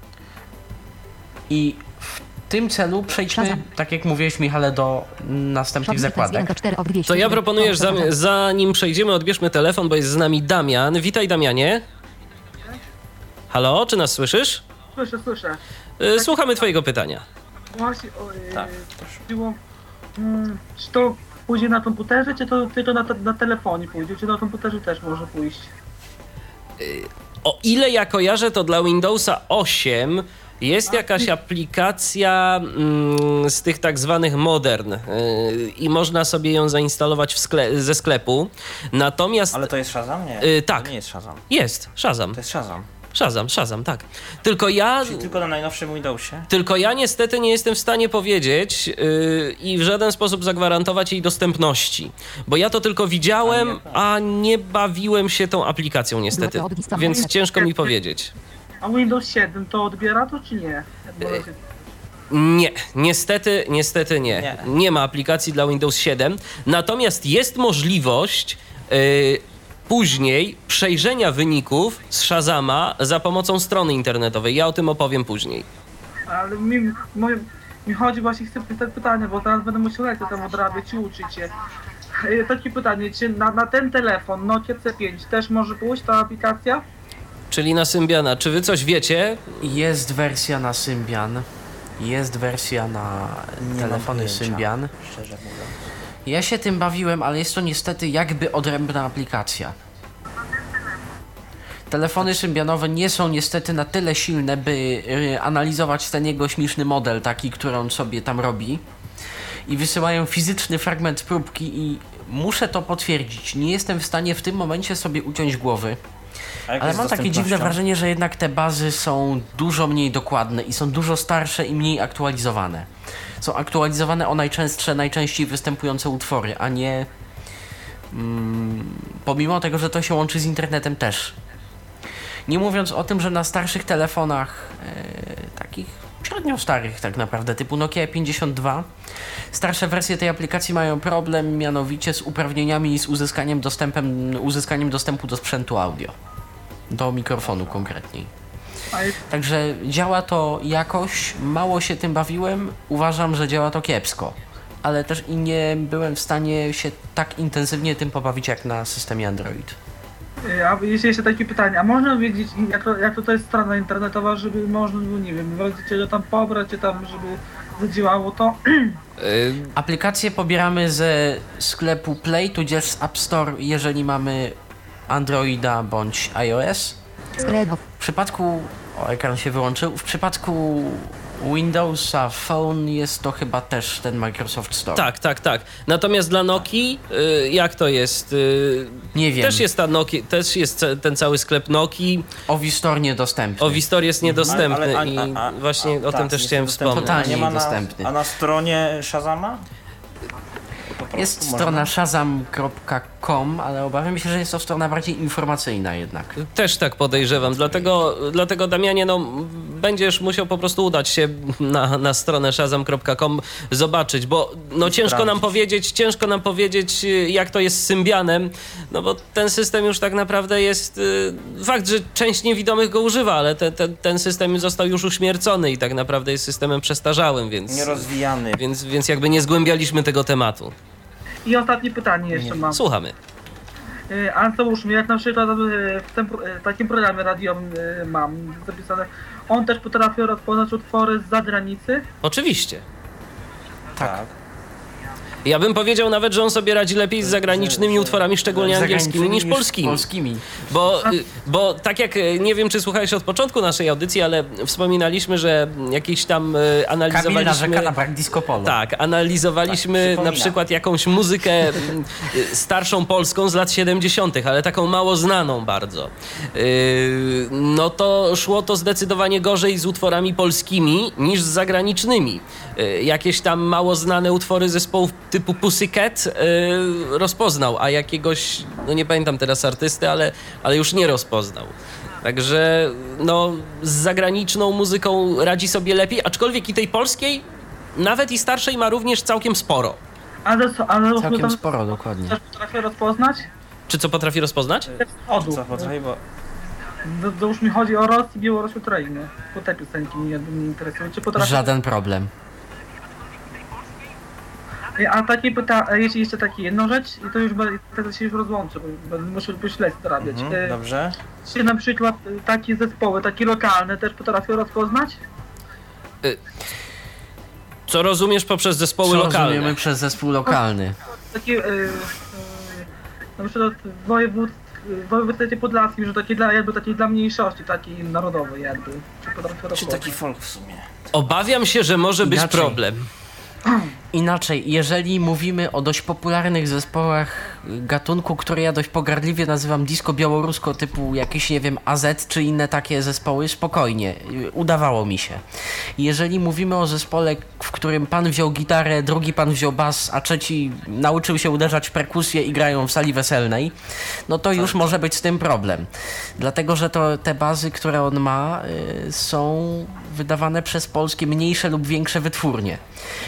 I w tym celu przejdźmy, tak jak mówiłeś Michale, do następnych zakładek. 4 od 200. To ja proponuję, Shazam. zanim przejdziemy, odbierzmy telefon, bo jest z nami Damian. Witaj, Damianie. Halo, czy nas słyszysz? Słyszę, słyszę. Y, Słuchamy Twojego pytania. Właśnie, o, yy, Tak, proszę. mm, czy to pójdzie na komputerze, czy to tylko na, te, na telefonie pójdzie, czy na komputerze też może pójść? O ile ja kojarzę, to dla Windowsa 8 jest jakaś aplikacja mm, z tych tak zwanych modern y, i można sobie ją zainstalować w skle- ze sklepu. Natomiast Ale to jest Shazam? Nie. Y, tak. To nie jest Shazam. jest Shazam. To jest Shazam. Shazam, Shazam, tak. Tylko ja Czyli tylko na najnowszym Windowsie? Tylko ja niestety nie jestem w stanie powiedzieć yy, i w żaden sposób zagwarantować jej dostępności, bo ja to tylko widziałem, a nie bawiłem się tą aplikacją niestety, więc ciężko mi powiedzieć. A Windows 7 to odbiera to, czy nie? Razie- Nie, niestety, niestety nie. Nie. Nie ma aplikacji dla Windows 7, natomiast jest możliwość yy, później przejrzenia wyników z Shazama za pomocą strony internetowej. Ja o tym opowiem później. Ale mi, moje, mi chodzi właśnie, chcę pytać pytanie, bo teraz będę musiał lekcję tam odrabiać i uczyć się. E, Takie pytanie, czy na, na ten telefon Nokia C5 też może pójść ta aplikacja? Czyli na Symbiana, czy wy coś wiecie? Jest wersja na Symbian. Jest wersja na Nie mam telefony pojęcia. Symbian. Szczerze mówiąc. Ja się tym bawiłem, ale jest to niestety jakby odrębna aplikacja. Telefony symbianowe nie są niestety na tyle silne, by y, analizować ten jego śmieszny model, taki, który on sobie tam robi. I wysyłają fizyczny fragment próbki i muszę to potwierdzić. Nie jestem w stanie w tym momencie sobie uciąć głowy. Ale mam takie dziwne wrażenie, że jednak te bazy są dużo mniej dokładne i są dużo starsze i mniej aktualizowane. Są aktualizowane o najczęstsze, najczęściej występujące utwory, a nie. Mm, pomimo tego, że to się łączy z internetem też. Nie mówiąc o tym, że na starszych telefonach, e, takich średnio starych tak naprawdę, typu Nokia 52. Starsze wersje tej aplikacji mają problem mianowicie z uprawnieniami i z uzyskaniem, dostępem, uzyskaniem dostępu do sprzętu audio. Do mikrofonu konkretniej. Także działa to jakoś, mało się tym bawiłem, uważam, że działa to kiepsko. Ale też i nie byłem w stanie się tak intensywnie tym pobawić jak na systemie Android. Y, a jeśli jeszcze takie pytanie, a można wiedzieć jak to, jak to, to jest strona internetowa, żeby można było, nie wiem, czego tam pobrać, czy tam, żeby zadziałało to? Y, Aplikację pobieramy ze sklepu Play, tudzież z App Store, jeżeli mamy Androida bądź iOS. W przypadku. O, ekran się wyłączył. W przypadku Windowsa Phone jest to chyba też ten Microsoft Store. tak, tak, tak. Natomiast dla Nokii, y, jak to jest? Y, Nie wiem. Też jest ta Nokia, też jest ten cały sklep Nokii. Ovi Store niedostępny. Ovistor jest niedostępny Ale- a- i a- a- właśnie a- o tym tak, też jest chciałem wspomnieć. Totalnie niedostępny. A na stronie Shazama? Prostu Jest można? strona shazam.com, ale obawiam się, że jest to strona bardziej informacyjna jednak. Też tak podejrzewam, dlatego, dlatego Damianie, no, będziesz musiał po prostu udać się na, na stronę shazam.com zobaczyć, bo no, ciężko nam powiedzieć, ciężko nam powiedzieć, jak to jest z Symbianem, no bo ten system już tak naprawdę jest, y, fakt, że część niewidomych go używa, ale te, te, ten system został już uśmiercony i tak naprawdę jest systemem przestarzałym, więc, Nierozwijany. więc, więc jakby nie zgłębialiśmy tego tematu. I ostatnie pytanie jeszcze mam. Słuchamy. Y, A załóżmy, jak na przykład y, w tym, y, takim programie radiowym mam zapisane, on też potrafi rozpoznać utwory z zagranicy? Oczywiście. Tak. Ja bym powiedział nawet, że on sobie radzi lepiej z zagranicznymi utworami, szczególnie angielskimi, niż polskimi. polskimi. Bo, y, bo tak jak, y, nie wiem czy słuchałeś od początku naszej audycji, ale wspominaliśmy, że jakieś tam y, Kamil analizowaliśmy... narzeka na brak disco polo. Tak, analizowaliśmy Tak, na przykład jakąś muzykę starszą polską z lat 70., ale taką mało znaną bardzo. No to szło to zdecydowanie gorzej z utworami polskimi niż z zagranicznymi. Jakieś tam mało znane utwory zespołów typu Pussycat yy, rozpoznał, a jakiegoś, no nie pamiętam teraz artysty, ale, ale już nie rozpoznał. Także no, z zagraniczną muzyką radzi sobie lepiej, aczkolwiek i tej polskiej, nawet i starszej ma również całkiem sporo. Ale co, ale Całkiem tam sporo, dokładnie. też potrafi rozpoznać? Czy co potrafi rozpoznać? Wschodu. Co potrafi, bo Z- Załóżmy chodzi o Rosję, Białoruś, Ukrainę. Bo te piosenki mnie, mnie interesują. Czy potrafi... Żaden problem. A takie pyta, a jeśli jeszcze takie jedną rzecz, i to już będę, wtedy się już rozłączę, bo będę muszę po śledztwie zarabiać. mhm, E, dobrze. Czy na przykład e, takie zespoły, takie lokalne też potrafią rozpoznać? Co rozumiesz poprzez zespoły Co lokalne? rozumiemy przez zespół lokalny? Takie, e, e, na przykład w wojewód, w województwie podlaskim, że takie dla, jakby takiej dla mniejszości, takiej narodowej jakby. Czy Czy taki folk w sumie? Obawiam się, że może być Inaczej. problem. Inaczej, jeżeli mówimy o dość popularnych zespołach gatunku, który ja dość pogardliwie nazywam disco białorusko, typu jakieś, nie wiem, AZ czy inne takie zespoły, spokojnie, y, udawało mi się. Jeżeli mówimy o zespole, w którym pan wziął gitarę, drugi pan wziął bas, a trzeci nauczył się uderzać w perkusję i grają w sali weselnej, no to już może być z tym problem. Dlatego, że to te bazy, które on ma, y, są wydawane przez polskie mniejsze lub większe wytwórnie.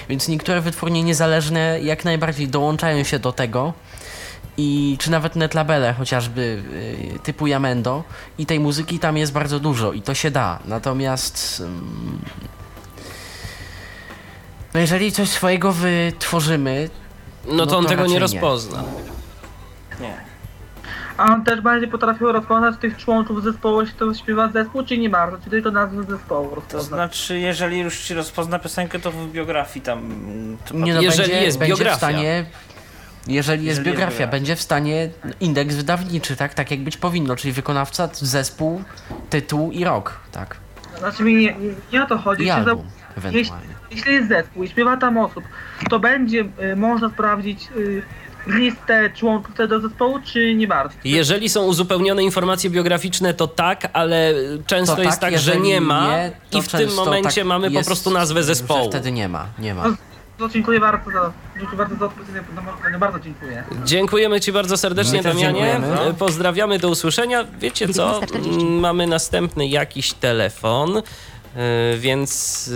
Więc niektóre wytwórnie niezależne jak najbardziej dołączają się do tego. I czy nawet netlabele chociażby y, typu Yamendo i tej muzyki tam jest bardzo dużo i to się da. Natomiast mm, no jeżeli coś swojego wytworzymy, No, No to on to tego nie rozpozna. Nie. A on też bardziej potrafił rozpoznać tych członków zespołu, jeśli to śpiewa zespół, czy nie bardzo? Czy tylko nazwę zespołu To rozpoznać? znaczy, jeżeli już ci rozpozna piosenkę, to w biografii tam... To nie no, Jeżeli będzie, jest będzie w biografia. stanie. Jeżeli jest jest biografia, biografia. będzie w stanie indeks wydawniczy, tak? Tak jak być powinno, czyli wykonawca, zespół, tytuł i rok, tak? Znaczy mi nie, nie, nie o to chodzi. I album jeśli, ewentualnie. jeśli jest zespół i śpiewa tam osób, to będzie y, można sprawdzić y, listę członków tego zespołu, czy nie bardzo? Jeżeli są uzupełnione informacje biograficzne, to tak, ale często To jest tak, że jeżeli nie ma nie, to i w tym często momencie tak mamy po prostu nazwę że zespołu. Wtedy nie ma, nie ma. No, dziękuję bardzo za, dziękuję bardzo za odpowiedź na moje pytanie. Bardzo dziękuję. Dziękujemy Ci bardzo serdecznie, Damianie. dziękujemy. E, Pozdrawiamy, do usłyszenia. Wiecie co? 1940. Mm, Mamy następny jakiś telefon. Y, więc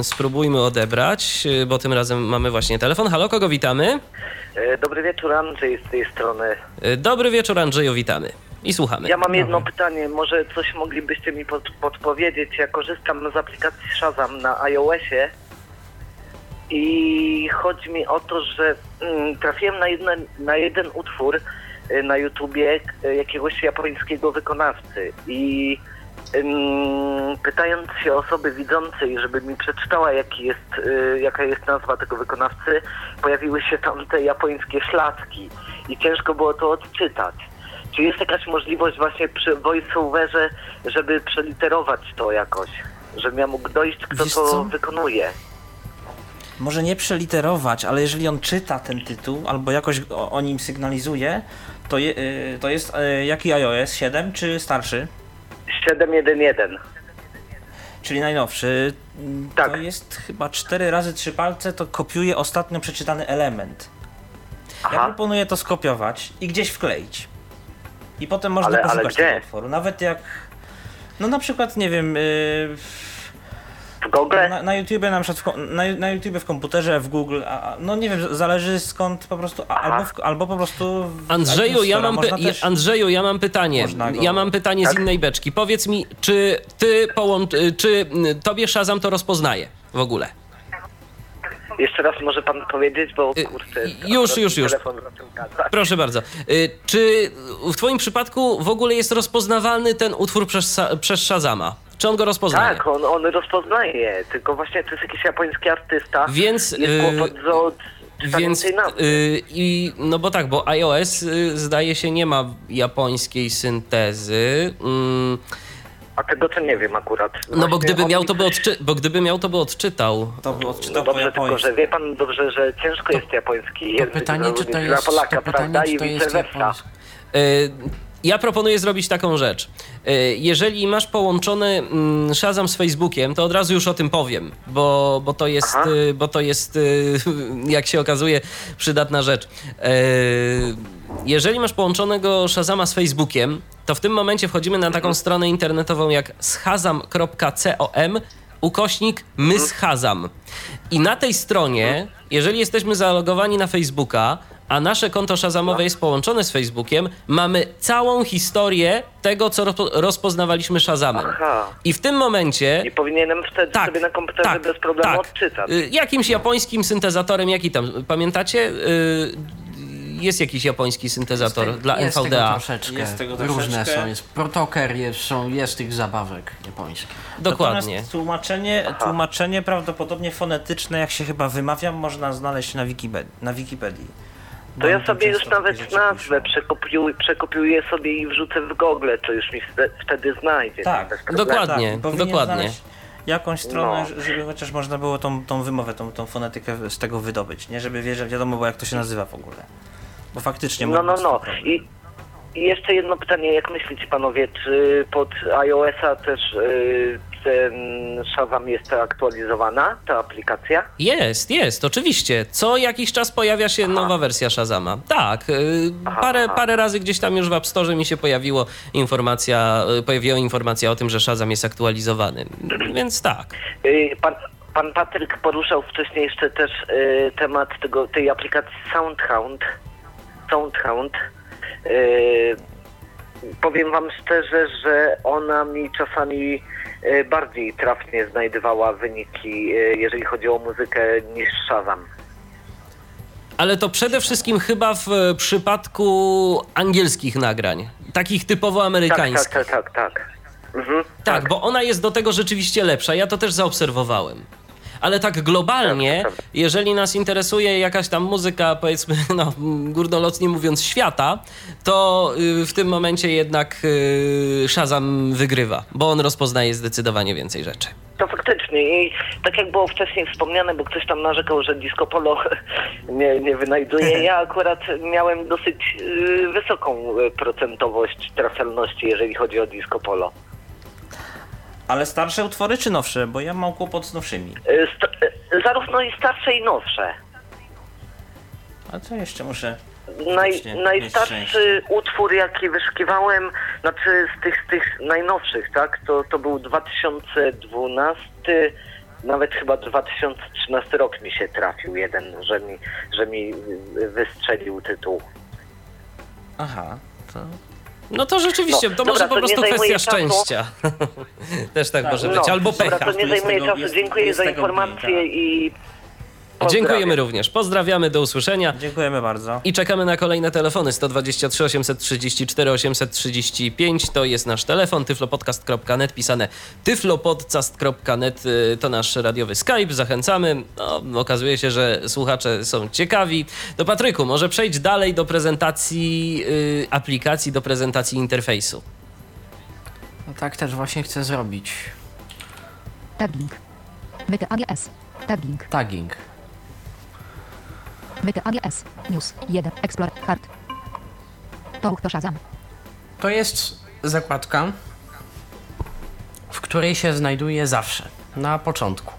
y, spróbujmy odebrać, y, bo tym razem mamy właśnie telefon. Halo, kogo witamy? E, Dobry wieczór, Andrzej z tej strony. Dobry wieczór, Andrzeju, witamy. I słuchamy. Ja mam jedno pytanie, może coś moglibyście mi pod, podpowiedzieć. Ja korzystam z aplikacji Shazam na iOSie i chodzi mi o to, że mm, trafiłem na, jedne, na jeden utwór y, na YouTubie y, jakiegoś japońskiego wykonawcy i pytając się osoby widzącej, żeby mi przeczytała jaki jest, y, jaka jest nazwa tego wykonawcy, pojawiły się tam te japońskie szlacki i ciężko było to odczytać. Czy jest jakaś możliwość właśnie przy voiceoverze, żeby przeliterować to jakoś? Żebym ja mógł dojść, kto Wiesz to co? wykonuje. Może nie przeliterować, ale jeżeli on czyta ten tytuł albo jakoś o, o nim sygnalizuje, to, je, y, to jest y, jaki iOS? 7 czy starszy? 711. Czyli najnowszy. Tak. To jest chyba 4 razy 3 palce, to kopiuje ostatnio przeczytany element. Ja Aha. proponuję to skopiować i gdzieś wkleić. I potem można Ale- poszukać tego utworu. Nawet jak. No na przykład, nie wiem. y, W Google? na, na YouTubie na przykład w, na, na YouTubie w komputerze, w Google, a, no nie wiem, zależy skąd po prostu, a, albo, w, albo po prostu w Andrzeju, ja mam, py- też- Andrzeju, ja mam pytanie. Go- Ja mam pytanie z innej beczki. Powiedz mi, czy ty połącz... y, czy mm, tobie Shazam to rozpoznaje w ogóle? Jeszcze raz może pan powiedzieć, bo Y, kurczę... już, już, już. Proszę bardzo. Y, Czy w twoim przypadku w ogóle jest rozpoznawalny ten utwór przez, przez Shazama? Czy on go rozpoznaje? Tak, on, on rozpoznaje, tylko właśnie to jest jakiś japoński artysta. Więc, Jest y, kłopot z od Więc tej nazwy. y, i no bo tak, bo iOS y, zdaje się nie ma japońskiej syntezy. Mm, A tego to nie wiem akurat. no bo Właśnie gdyby miał mi to by odczy- bo gdyby miał to by odczytał. To by No odczytał po dobrze, tylko japońsku. że wie pan dobrze, że ciężko jest japoński język pytanie, czy to dla jest, Polaka, to prawda? pytanie, czy to I jest vice versa. Ja proponuję zrobić taką rzecz. Y, Jeżeli masz połączony mm, Shazam z Facebookiem, to od razu już o tym powiem, bo, bo to jest, Aha. y, bo to jest, y, [laughs] jak się okazuje, przydatna rzecz. Jeżeli masz połączonego Shazama z Facebookiem, to w tym momencie wchodzimy na taką stronę internetową jak schazam.com ukośnik my schazam. I na tej stronie, jeżeli jesteśmy zalogowani na Facebooka, a nasze konto Shazamowe jest połączone z Facebookiem, mamy całą historię tego, co rozpo- rozpoznawaliśmy Shazamem. Aha. I w tym momencie I powinienem wtedy tak, sobie na komputerze tak, bez problemu tak. odczytać. Y, Jakimś japońskim syntezatorem, jaki tam, pamiętacie? Y, Jest jakiś japoński syntezator dla jest tego NVDA. troszeczkę. Jest tego Różne troszeczkę. są. Jest protoker, jest, są, jest tych zabawek japońskich. Dokładnie. Natomiast tłumaczenie, tłumaczenie prawdopodobnie fonetyczne, jak się chyba wymawiam, można znaleźć na Wikipedii. Na Wikipedii. To ja sobie już nawet nazwę przekopiuję, przekopiuję sobie i wrzucę w Google, to już mi wte- wtedy znajdzie. Tak. Dokładnie. Tak, dokładnie. Jakąś stronę, No. żeby chociaż można było tą, tą wymowę, tą, tą fonetykę z tego wydobyć, nie? Żeby wiedzieć, wiadomo było jak to się nazywa w ogóle. Bo faktycznie No, no, no. I, I jeszcze jedno pytanie, jak myślicie panowie, czy pod iOS-a też y, ten Shazam jest aktualizowana, ta aplikacja? Jest, jest, oczywiście. Co jakiś czas pojawia się nowa wersja Shazama. Tak, y, Aha, parę, aha. parę razy gdzieś tam już w App Store mi się pojawiło informacja, y, pojawiła informacja o tym, że Shazam jest aktualizowany. [clears throat] Więc tak. Pan, pan Patryk poruszał wcześniej jeszcze też y, temat tego, tej aplikacji Soundhound. Soundhound. Y, powiem wam szczerze, że ona mi czasami y, bardziej trafnie znajdowała wyniki, y, jeżeli chodzi o muzykę, niż Shazam. Ale to przede wszystkim chyba w e, przypadku angielskich nagrań. Takich typowo Tak, amerykańskich. tak, tak, tak, tak. Mhm, Tak, bo ona jest do tego rzeczywiście lepsza. Ja to też zaobserwowałem. Ale tak globalnie, Tak, tak. jeżeli nas interesuje jakaś tam muzyka, powiedzmy, [laughs] no, górnolotnie mówiąc, świata, to y, w tym momencie jednak y, Shazam wygrywa, bo on rozpoznaje zdecydowanie więcej rzeczy. To faktycznie i tak jak było wcześniej wspomniane, bo ktoś tam narzekał, że disco polo [laughs] nie, nie wynajduje, [laughs] ja akurat miałem dosyć y, wysoką procentowość trafialności, jeżeli chodzi o disco polo. Ale starsze utwory czy nowsze? Bo ja mam kłopot z nowszymi. Y, sta- y, zarówno i starsze i nowsze. A co jeszcze muszę... Naj, najstarszy utwór, jaki wyszukiwałem, Znaczy z tych, z tych najnowszych, tak? To, to był 2012, nawet chyba 2013 rok mi się trafił jeden, że mi, że mi wystrzelił tytuł. Aha, to... No to rzeczywiście, No, to dobra, może po to prostu kwestia czasu. szczęścia. [laughs] Też tak może No, być, albo Dobra, pecha. to nie zajmuje 20 czasu. Dziękuję za 20 informację i Dziękujemy również. Pozdrawiamy, do usłyszenia. Dziękujemy bardzo. I czekamy na kolejne telefony 123 834 835 to jest nasz telefon tyflopodcast.net pisane tyflopodcast.net y, to nasz radiowy Skype, zachęcamy. No, okazuje się, że słuchacze są ciekawi. To Patryku, może przejdź dalej do prezentacji y, aplikacji, do prezentacji interfejsu. No tak też właśnie chcę zrobić. Tagging. Myty AGS. Tagging. Tagging. Myty AGS. News. 1. Explore. Hard. To to Shazam. To jest zakładka, w której się znajduje zawsze, na początku.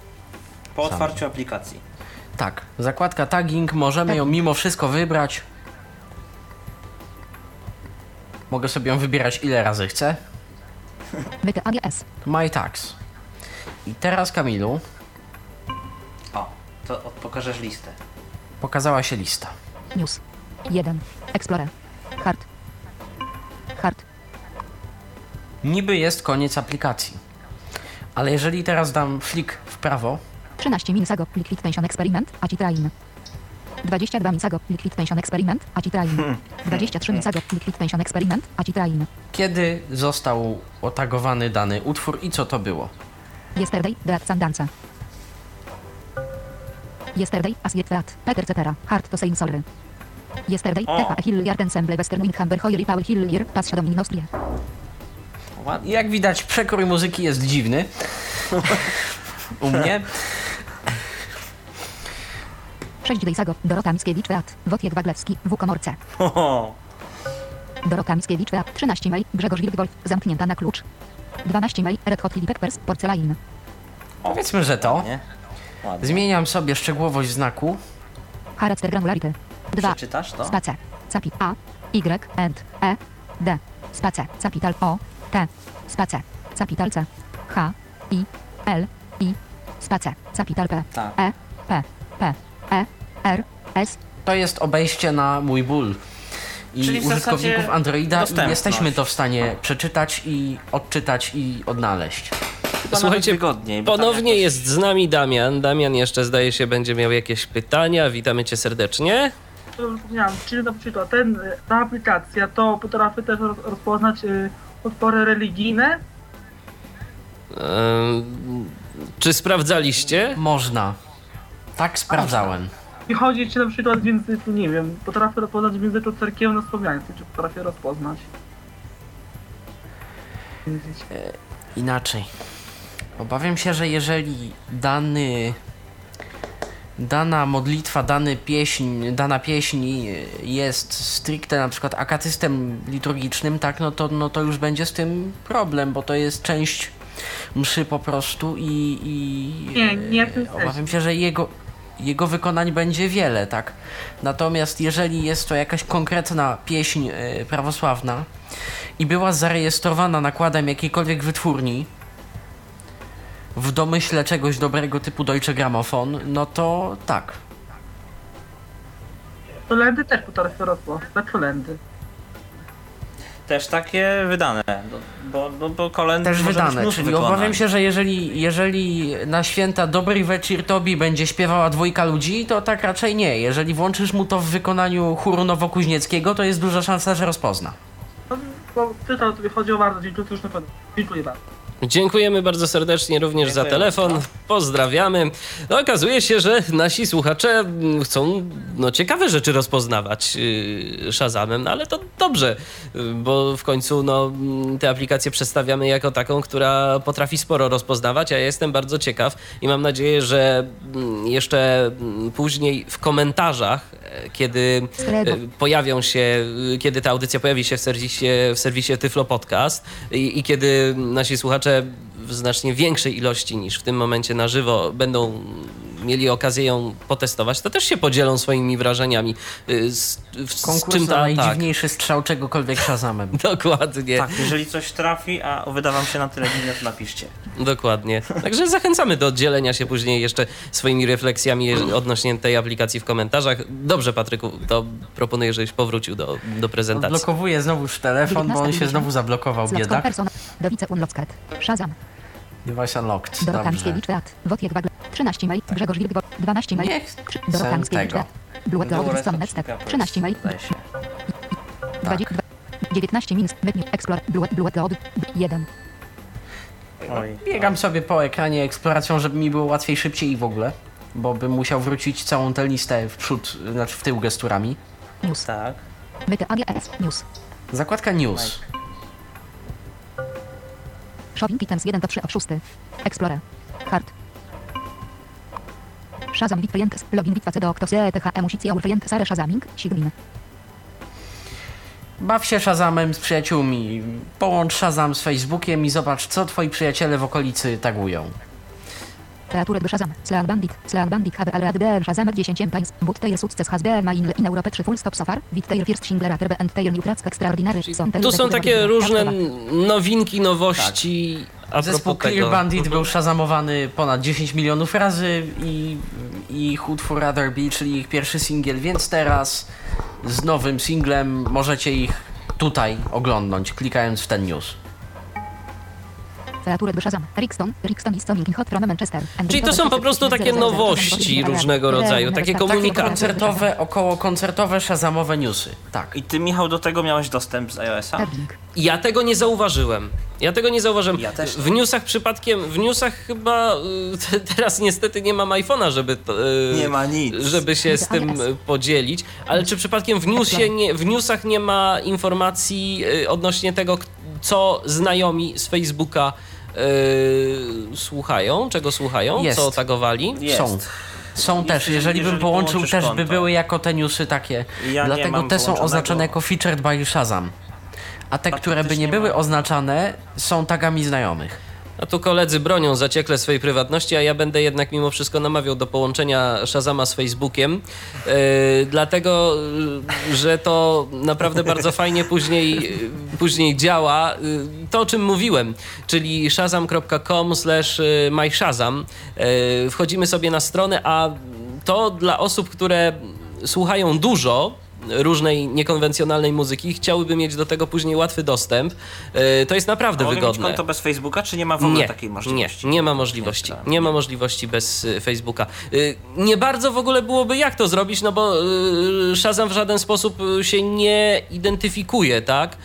Po otwarciu aplikacji. Tak, zakładka tagging, możemy ją mimo wszystko wybrać. Mogę sobie ją wybierać ile razy chcę. [laughs] Myty AGS. My tags. I teraz Kamilu O, to pokażesz listę. Pokazała się lista. News. 1. Explore. Hard. Hard. Niby jest koniec aplikacji. Ale jeżeli teraz dam flik w prawo, 13 Minsago Liquid Tension Experiment, Aci Train. 22 Minsago Liquid Tension Experiment, Aci Train. 23 Minsago Liquid Tension Experiment, Aci Train. kiedy został otagowany dany utwór i co to było. Yesterday, Dead Sandance. Yesterday, As Yet Flat, Peter Cetera, Hard to Say Sorry. Yesterday, O. Tefa Hilliard Ensemble Western Windhammer Hoyer i Paul Hillier, Pas Shadow Nostrie. Jak widać, przekrój muzyki jest dziwny. U mnie. 6 Dejsago, Dorota Mickiewicz Teat, Wojciech Waglewski, W Komorce. Oho. Dorota Mickiewicz Teat, 13 May, Grzegorz Wilkwolf, zamknięta na klucz. 12 May, Red Hot Chili Peppers, Porcelain. Powiedzmy, że to. Nie? Ładnie. Zmieniam sobie szczegółowość znaku. Character Granularity. 2. Przeczytasz to? Space. Capi A. Y. And. E. D. Space. Capital O. T. Space. Capital C. H. I. L. I. Space. Capital P. Tak. E. P. P. E. R. S. To jest obejście na mój ból. I Czyli w użytkowników Androida i dostępność. jesteśmy to w stanie przeczytać i odczytać i odnalić. Chyba Słuchajcie, wygodniej, Ponownie jakoś- jest z nami Damian. Damian jeszcze zdaje się będzie miał jakieś pytania. Witamy cię serdecznie. Wspomniałem, czyli na przykład ten, y, ta aplikacja to potrafi też roz- rozpoznać y, utwory religijne. Ehm, czy sprawdzaliście? Można. Tak sprawdzałem. I chodzi ci na przykład w języku, nie wiem, potrafię rozpoznać w języku cerkiewno-słowiańskim, czy potrafię rozpoznać. Inaczej. Obawiam się, że jeżeli dany dana modlitwa, dany pieśń, dana pieśń jest stricte na przykład akatystem liturgicznym, tak, no to, no to już będzie z tym problem, bo to jest część mszy po prostu i, i Nie, nie e, obawiam się, że jego, jego wykonań będzie wiele, tak. Natomiast jeżeli jest to jakaś konkretna pieśń e, prawosławna i była zarejestrowana nakładem jakiejkolwiek wytwórni, w domyśle czegoś dobrego typu Deutsche Grammophon, no to tak. Kolendy też potrafię rozpoznać, kolendy. Też takie wydane, bo, bo, bo, kolendy Też wydane, czyli wykonań. obawiam się, że jeżeli, jeżeli na święta Dobry Wieczór Tobi będzie śpiewała dwójka ludzi, to tak raczej nie. Jeżeli włączysz mu to w wykonaniu chóru nowokuźnieckiego, to jest duża szansa, że rozpozna. No, bo pytał, to chodziło bardzo, dziękuję już na pewno. Dziękuję bardzo. Dziękujemy bardzo serdecznie również za Dziękuję telefon. bardzo. Pozdrawiamy. No, okazuje się, że nasi słuchacze chcą no, ciekawe rzeczy rozpoznawać yy, Shazamem, no, ale to dobrze, yy, bo w końcu no, mm, tę aplikację przedstawiamy jako taką, która potrafi sporo rozpoznawać, a ja jestem bardzo ciekaw i mam nadzieję, że mm, jeszcze mm, później w komentarzach, e, kiedy e, pojawią się, y, kiedy ta audycja pojawi się w serwisie, w serwisie Tyflo Podcast i, i kiedy nasi słuchacze w znacznie większej ilości niż w tym momencie na żywo będą mieli okazję ją potestować, to też się podzielą swoimi wrażeniami. y, Z, w- z Konkurs czym na tak, najdziwniejszy strzał czegokolwiek Shazamem. [laughs] dokładnie. Tak, jeżeli coś trafi, a wyda wam się na tyle to napiszcie. Dokładnie. Także zachęcamy do dzielenia się później jeszcze swoimi refleksjami odnośnie tej aplikacji w komentarzach. Dobrze, Patryku, to proponuję, żebyś powrócił do, do prezentacji. Odblokowuję znowuż telefon, bo on się znowu zablokował, biedak. persona. Dowice Unlocked. Shazam. Device unlocked. Dorota. Mickiewicz, Teat. Wojciech Wagle. 13 mail. Grzegorz Wilk. 12 mail. Nie Trzy- Dorota Mickiewicz, tego. Teat. Blue Step. kilka 13 mail. zdaje się. 20, 19 minut. Menu. Explore. Blue, Blue George. 1. Oj. Biegam sobie po ekranie eksploracją, żeby mi było łatwiej, szybciej i w ogóle. Bo bym musiał wrócić całą tę listę w przód, znaczy w tył gesturami. News. Tak. News. Zakładka news. Shopping items 1 do 3 od 6. Explorer. Hard. Shazam wit klientes. Login bitwa do THE musicie aur klientes sare shazaming. Siglin. Baw się Shazamem z przyjaciółmi. Połącz Shazam z Facebookiem i zobacz, co twoi przyjaciele w okolicy tagują. Kreatury do Shazam. Slash bandit. Slash bandit HB ale ADBR Shazam 10 państw. But teir sukces has been in, in Europe 3 full stop so far. Wit teir first single rater and teir new tracks extraordinary. Są Tu są takie różne nowinki, nowości. A Zespół Clear tego. Bandit był szazamowany ponad 10 milionów razy i, i ich utwór Rather Be, czyli ich pierwszy singiel, więc teraz z nowym singlem możecie ich tutaj oglądnąć, klikając w ten news. Czyli to są po prostu takie nowości różnego rodzaju, takie Takie komunikaty. koncertowe, około koncertowe, szazamowe newsy. Tak. I ty, Michał, do tego miałeś dostęp z iOS-a? Ja tego nie zauważyłem. Ja tego nie zauważyłem. Ja też W newsach przypadkiem, w newsach chyba y, te- [laughs] teraz niestety nie mam iPhone'a, żeby to, y, Nie ma nic. żeby się z tym y, podzielić. Ale czy przypadkiem w newsie nie, w newsach nie ma informacji odnośnie tego, co znajomi z Facebooka y, słuchają, czego słuchają, Jest. co tagowali? Jest. Są. Są Jest, też, jeżeli bym jeżeli połączył, połączysz też by konto. były jako te newsy takie. Ja Dlatego te są oznaczone jako featured by Shazam. A te, A które by nie były oznaczane, są tagami znajomych. A tu koledzy bronią zaciekle swojej prywatności, a ja będę jednak mimo wszystko namawiał do połączenia Shazama z Facebookiem, yy, dlatego, yy, że to naprawdę bardzo fajnie później, yy, później działa. Yy, to, o czym mówiłem, czyli shazam.com slash myshazam. Yy, Wchodzimy sobie na stronę, a to dla osób, które słuchają dużo, różnej niekonwencjonalnej muzyki chciałyby mieć do tego później łatwy dostęp, yy, to jest naprawdę A mogę mieć wygodne. konto bez Facebooka, czy nie ma w ogóle takiej możliwości? Nie, nie ma możliwości. Nie, Nie ma możliwości bez y, Facebooka. Y, Nie bardzo w ogóle byłoby jak to zrobić, no bo Shazam w żaden sposób się nie identyfikuje, tak?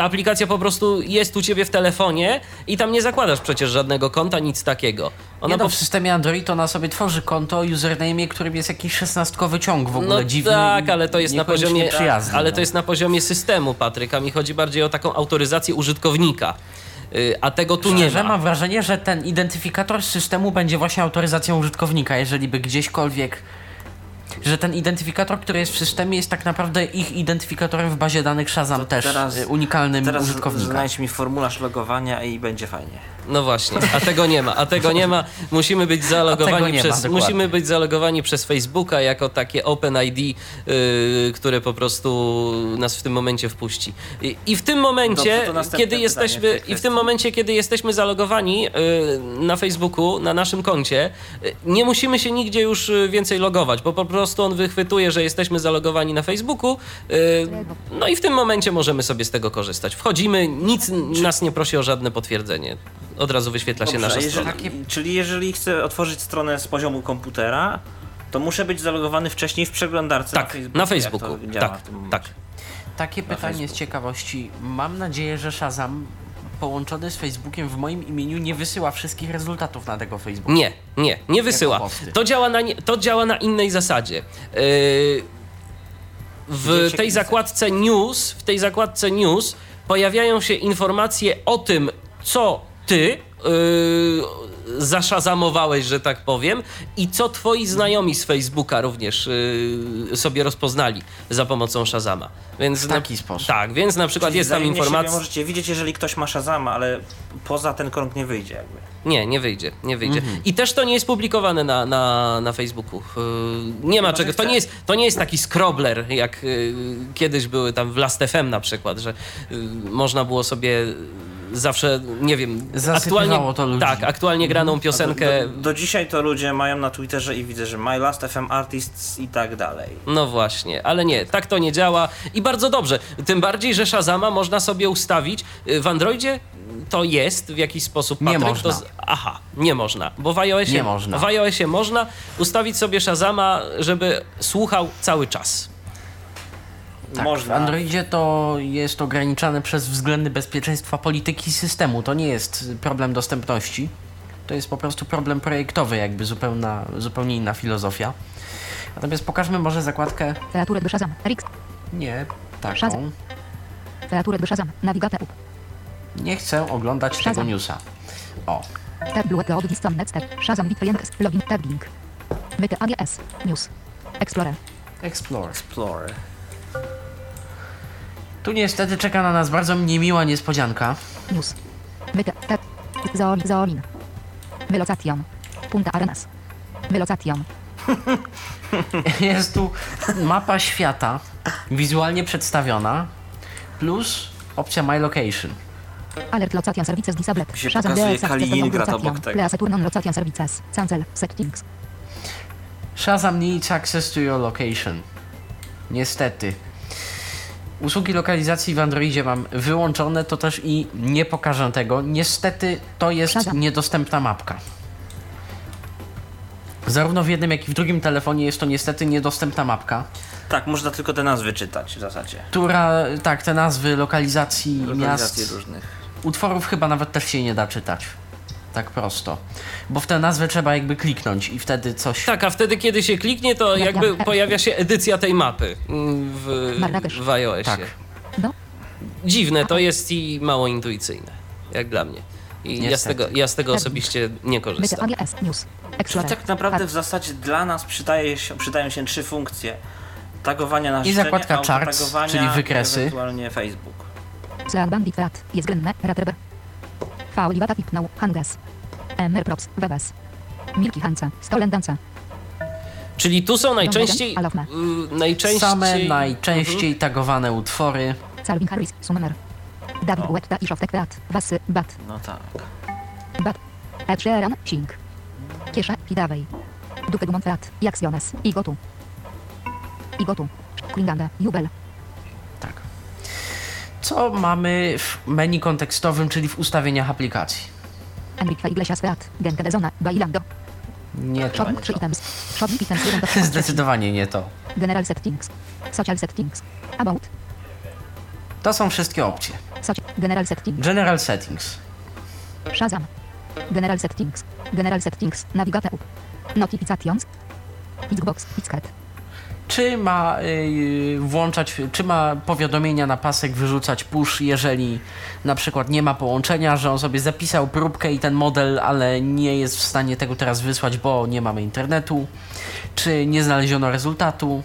Ta aplikacja po prostu jest u ciebie w telefonie i tam nie zakładasz przecież żadnego konta, nic takiego. Ona Ona no, po w systemie Android ona sobie tworzy konto o username, którym jest jakiś szesnastkowy ciąg w ogóle No dziwny. tak, ale to jest na poziomie przyjazny. ale no. to jest na poziomie systemu, Patryka. Mi chodzi bardziej o taką autoryzację użytkownika. Y, A tego tu nie ma. mam wrażenie, że ten identyfikator systemu będzie właśnie autoryzacją użytkownika, jeżeli by gdzieśkolwiek. Że ten identyfikator, który jest w systemie, jest tak naprawdę ich identyfikatorem w bazie danych Shazam To też teraz- y, unikalnym Teraz użytkownika. znajdź mi formularz logowania i będzie fajnie. No właśnie, a tego nie ma, a tego nie ma. Musimy być zalogowani, ma, przez, dokładnie. musimy być zalogowani przez Facebooka jako takie OpenID, yy, które po prostu nas w tym momencie wpuści. I, i w tym momencie, Dobrze, kiedy w jesteśmy, tej i w tym momencie, kiedy jesteśmy zalogowani yy, na Facebooku, na naszym koncie, yy, nie musimy się nigdzie już yy, więcej logować, bo po prostu on wychwytuje, że jesteśmy zalogowani na Facebooku. Yy, no i w tym momencie możemy sobie z tego korzystać. Wchodzimy, nic nas nie prosi o żadne potwierdzenie. Od razu wyświetla się Dobrze, nasza jeżeli, strona. Czyli jeżeli chcę otworzyć stronę z poziomu komputera, to muszę być zalogowany wcześniej w przeglądarce Tak, na Facebooku. na Facebooku. Tak, tak. Takie pytanie z Facebooku. ciekawości. Mam nadzieję, że Shazam połączony z Facebookiem w moim imieniu nie wysyła wszystkich rezultatów na tego Facebooka. Nie, nie, nie wysyła. To działa na, nie- to działa na innej zasadzie. Yy, w się tej zakładce news, w tej zakładce news pojawiają się informacje o tym, co ty yy, zaszazamowałeś, że tak powiem, i co twoi znajomi z Facebooka również yy, sobie rozpoznali za pomocą Shazama. Więc W taki sposób. Tak, więc na przykład Czyli jest tam informacja. możecie widzieć, jeżeli ktoś ma Shazama, ale poza ten krąg nie wyjdzie jakby. Nie, nie wyjdzie, nie wyjdzie. Mhm. I też to nie jest publikowane na, na, na Facebooku. Yy, nie ma Chyba, czego. To nie, jest, to nie jest taki scrobbler, jak yy, kiedyś były tam w Last FM na przykład, że yy, można było sobie zawsze, nie wiem, Zasypywało aktualnie, to ludzi. tak, aktualnie graną piosenkę. Do, do dzisiaj to ludzie mają na Twitterze i widzę, że My Last FM Artists i tak dalej. No właśnie, ale nie, tak to nie działa i bardzo dobrze. Tym bardziej, że Shazama można sobie ustawić. Y, W Androidzie to jest w jakiś sposób. Nie Patryk, można. To z... Aha, nie można, bo w iOSie, Nie można. w iOSie można ustawić sobie Shazama, żeby słuchał cały czas. Tak, Można. W Androidzie to jest ograniczane przez względy bezpieczeństwa polityki systemu. To nie jest problem dostępności. To jest po prostu problem projektowy, jakby zupełna, zupełnie inna filozofia. Natomiast pokażmy może zakładkę. Kreatury do Shazam. Rix. Nie, taką. Do Shazam. Navigate up. Nie chcę oglądać tego Shazam. newsa. O, Tab blue go od stop next tab. Shazam bit klientek. Login tagging. Myty AGS. News. Explorer. Explore. Explorer. Tu niestety czeka na nas bardzo niemiła niespodzianka. News. Zoolin. Velocation. Punta Arenas. Velocation. [laughs] Jest tu mapa świata wizualnie przedstawiona plus opcja My Location. Alert location services disabled. Się Shazam pokazuje DLS access Kaliningrad obok tego. Lea Saturnon location services. Cancel. Settings. Shazam needs access to your location. Niestety. Usługi lokalizacji w Androidzie mam wyłączone, to też i nie pokażę tego. Niestety to jest Shazam. niedostępna mapka. Zarówno w jednym, jak i w drugim telefonie jest to niestety niedostępna mapka, Tak, można tylko te nazwy czytać w zasadzie. która, tak, te nazwy lokalizacji Lokalizacje miast, różnych. utworów chyba nawet też się nie da czytać. Tak prosto. Bo w tę nazwę trzeba jakby kliknąć i wtedy coś... Tak, a wtedy, kiedy się kliknie, to Ja- jakby ja- pojawia się edycja tej mapy mm, w, w iOSie. Tak. Dziwne to jest i mało intuicyjne, jak dla mnie. I ja z, tego, ja z tego osobiście nie korzystam. Czyli tak naprawdę w zasadzie dla nas przydaje się, przydają się trzy funkcje. Tagowania na I zakładka charts, czyli wykresy. i ewentualnie Facebook. Flat. Jest. Ratrebe. Faulivata Tipnał. Hanges. Emer Props. Webes. Milki Hanca. Stolendanca. Czyli tu są najczęściej, y, najczęściej... Same najczęściej tagowane utwory. Calvin Harris. Summer. David Guetta i Shoftek Teat. Basy. Bat. No tak. Bat. Ed Sheeran. Sing. Kiesza. Hidawej. Dupy Gumon Teat. Jaxiones. Igotu. Igotu. Klingande. Jubel. Co mamy w menu kontekstowym, czyli w ustawieniach aplikacji? Enrique Iglesias Teat. Genke de Zona. Bailando. Nie to. Shopping 3 items. Shopping items 1 do 3. Zdecydowanie nie to. General settings. Social settings. About. To są wszystkie opcje. General settings. General Settings. Shazam. General settings. General settings. Navigate up. Notifications. Xbox. Xcat. Czy ma yy, włączać, czy ma powiadomienia na pasek wyrzucać push, jeżeli na przykład nie ma połączenia, że on sobie zapisał próbkę i ten model, ale nie jest w stanie tego teraz wysłać, bo nie mamy internetu, czy nie znaleziono rezultatu.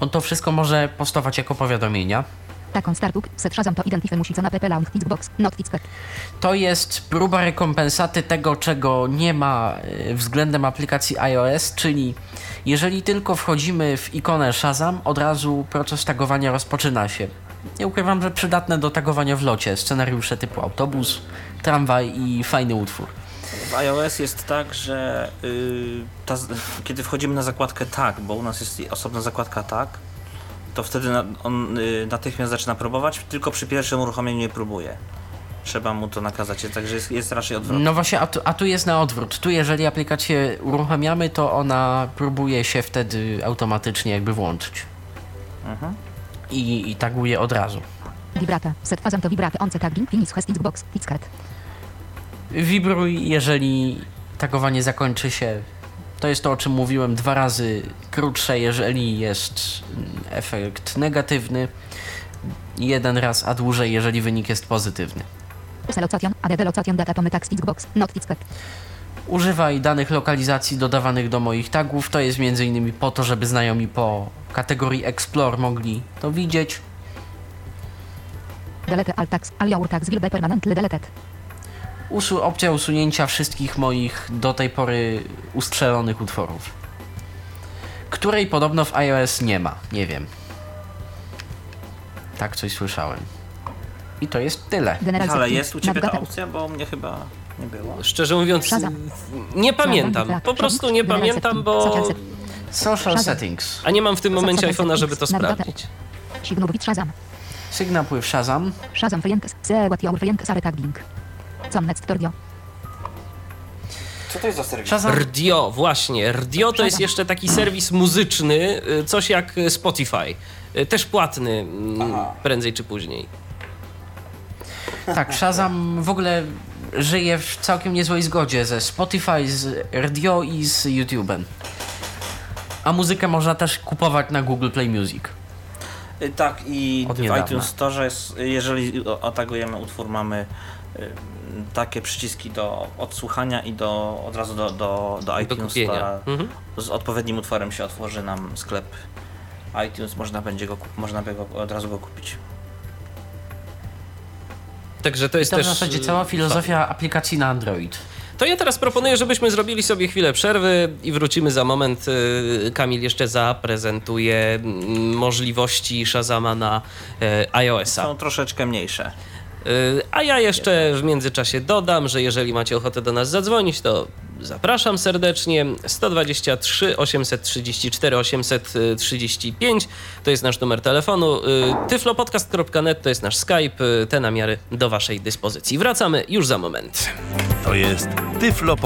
On to wszystko może postować jako powiadomienia. Taką startup. Set Shazam to identyfy musi co na PP Launch Xbox. Not Xcat. To jest próba rekompensaty tego, czego nie ma y, względem aplikacji iOS, czyli jeżeli tylko wchodzimy w ikonę Shazam, od razu proces tagowania rozpoczyna się. Nie ukrywam, że przydatne do tagowania w locie scenariusze typu autobus, tramwaj i fajny utwór. W iOS jest tak, że yy, ta, [laughs] kiedy wchodzimy na zakładkę tak, bo u nas jest osobna zakładka tak, to wtedy na, on yy, natychmiast zaczyna próbować, tylko przy pierwszym uruchomieniu nie próbuje. Trzeba mu to nakazać, także jest, jest raczej odwrotnie. No właśnie, a tu, a tu jest na odwrót. Tu jeżeli aplikację uruchamiamy, to ona próbuje się wtedy automatycznie jakby włączyć. Mhm. I, i taguje od razu. Vibrata. Set Fazam to vibrate. On tagging. Finish has Xbox. Xcat. Wibruj, jeżeli tagowanie zakończy się. To jest to, o czym mówiłem dwa razy krótsze, jeżeli jest efekt negatywny. Jeden raz, a dłużej, jeżeli wynik jest pozytywny. Używaj danych lokalizacji dodawanych do moich tagów. To jest m.in. po to, żeby znajomi po kategorii Explore mogli to widzieć. Delete alt tags, all your tags will be permanently deleted. Usu opcja usunięcia wszystkich moich do tej pory ustrzelonych utworów. Której podobno w iOS nie ma. Nie wiem. Tak coś słyszałem. I to jest tyle. Ale jest u Ciebie ta opcja, bo u mnie chyba nie było. Szczerze mówiąc, nie pamiętam. Po prostu nie pamiętam, bo... social settings. A nie mam w tym momencie iPhone'a, żeby to sprawdzić. Sygnał pływ Shazam. Shazam friends, see what your friends next tordio. Co to jest za serwis? Shazam. RDIO, właśnie. RDIO to jest jeszcze taki serwis muzyczny, y, coś jak Spotify. Y, Też płatny, mm, Aha. prędzej czy później. Tak, Shazam w ogóle żyje w całkiem niezłej zgodzie ze Spotify, z Radio i z YouTube'em. A muzykę można też kupować na Google Play Music. Y, Tak, i w iTunes Store, jest, jeżeli otagujemy utwór, mamy takie przyciski do odsłuchania i do, od razu do, do, do Do iTunes kupienia. Store'a. Mhm. Z odpowiednim utworem się otworzy nam sklep iTunes, można będzie go, można by go, od razu go kupić. Także to jest To w też... zasadzie y, cała filozofia aplikacji na Android. To ja teraz proponuję, żebyśmy zrobili sobie chwilę przerwy i wrócimy za moment. Y, Kamil jeszcze zaprezentuje mm, możliwości Shazama na e, iOS-a. Są troszeczkę mniejsze. A ja jeszcze w międzyczasie dodam, że jeżeli macie ochotę do nas zadzwonić, to zapraszam serdecznie. 123 834 835 to jest nasz numer telefonu. Y, Tyflopodcast.net to jest nasz Skype. Y, Te namiary do Waszej dyspozycji. Wracamy już za moment. To jest Tyflo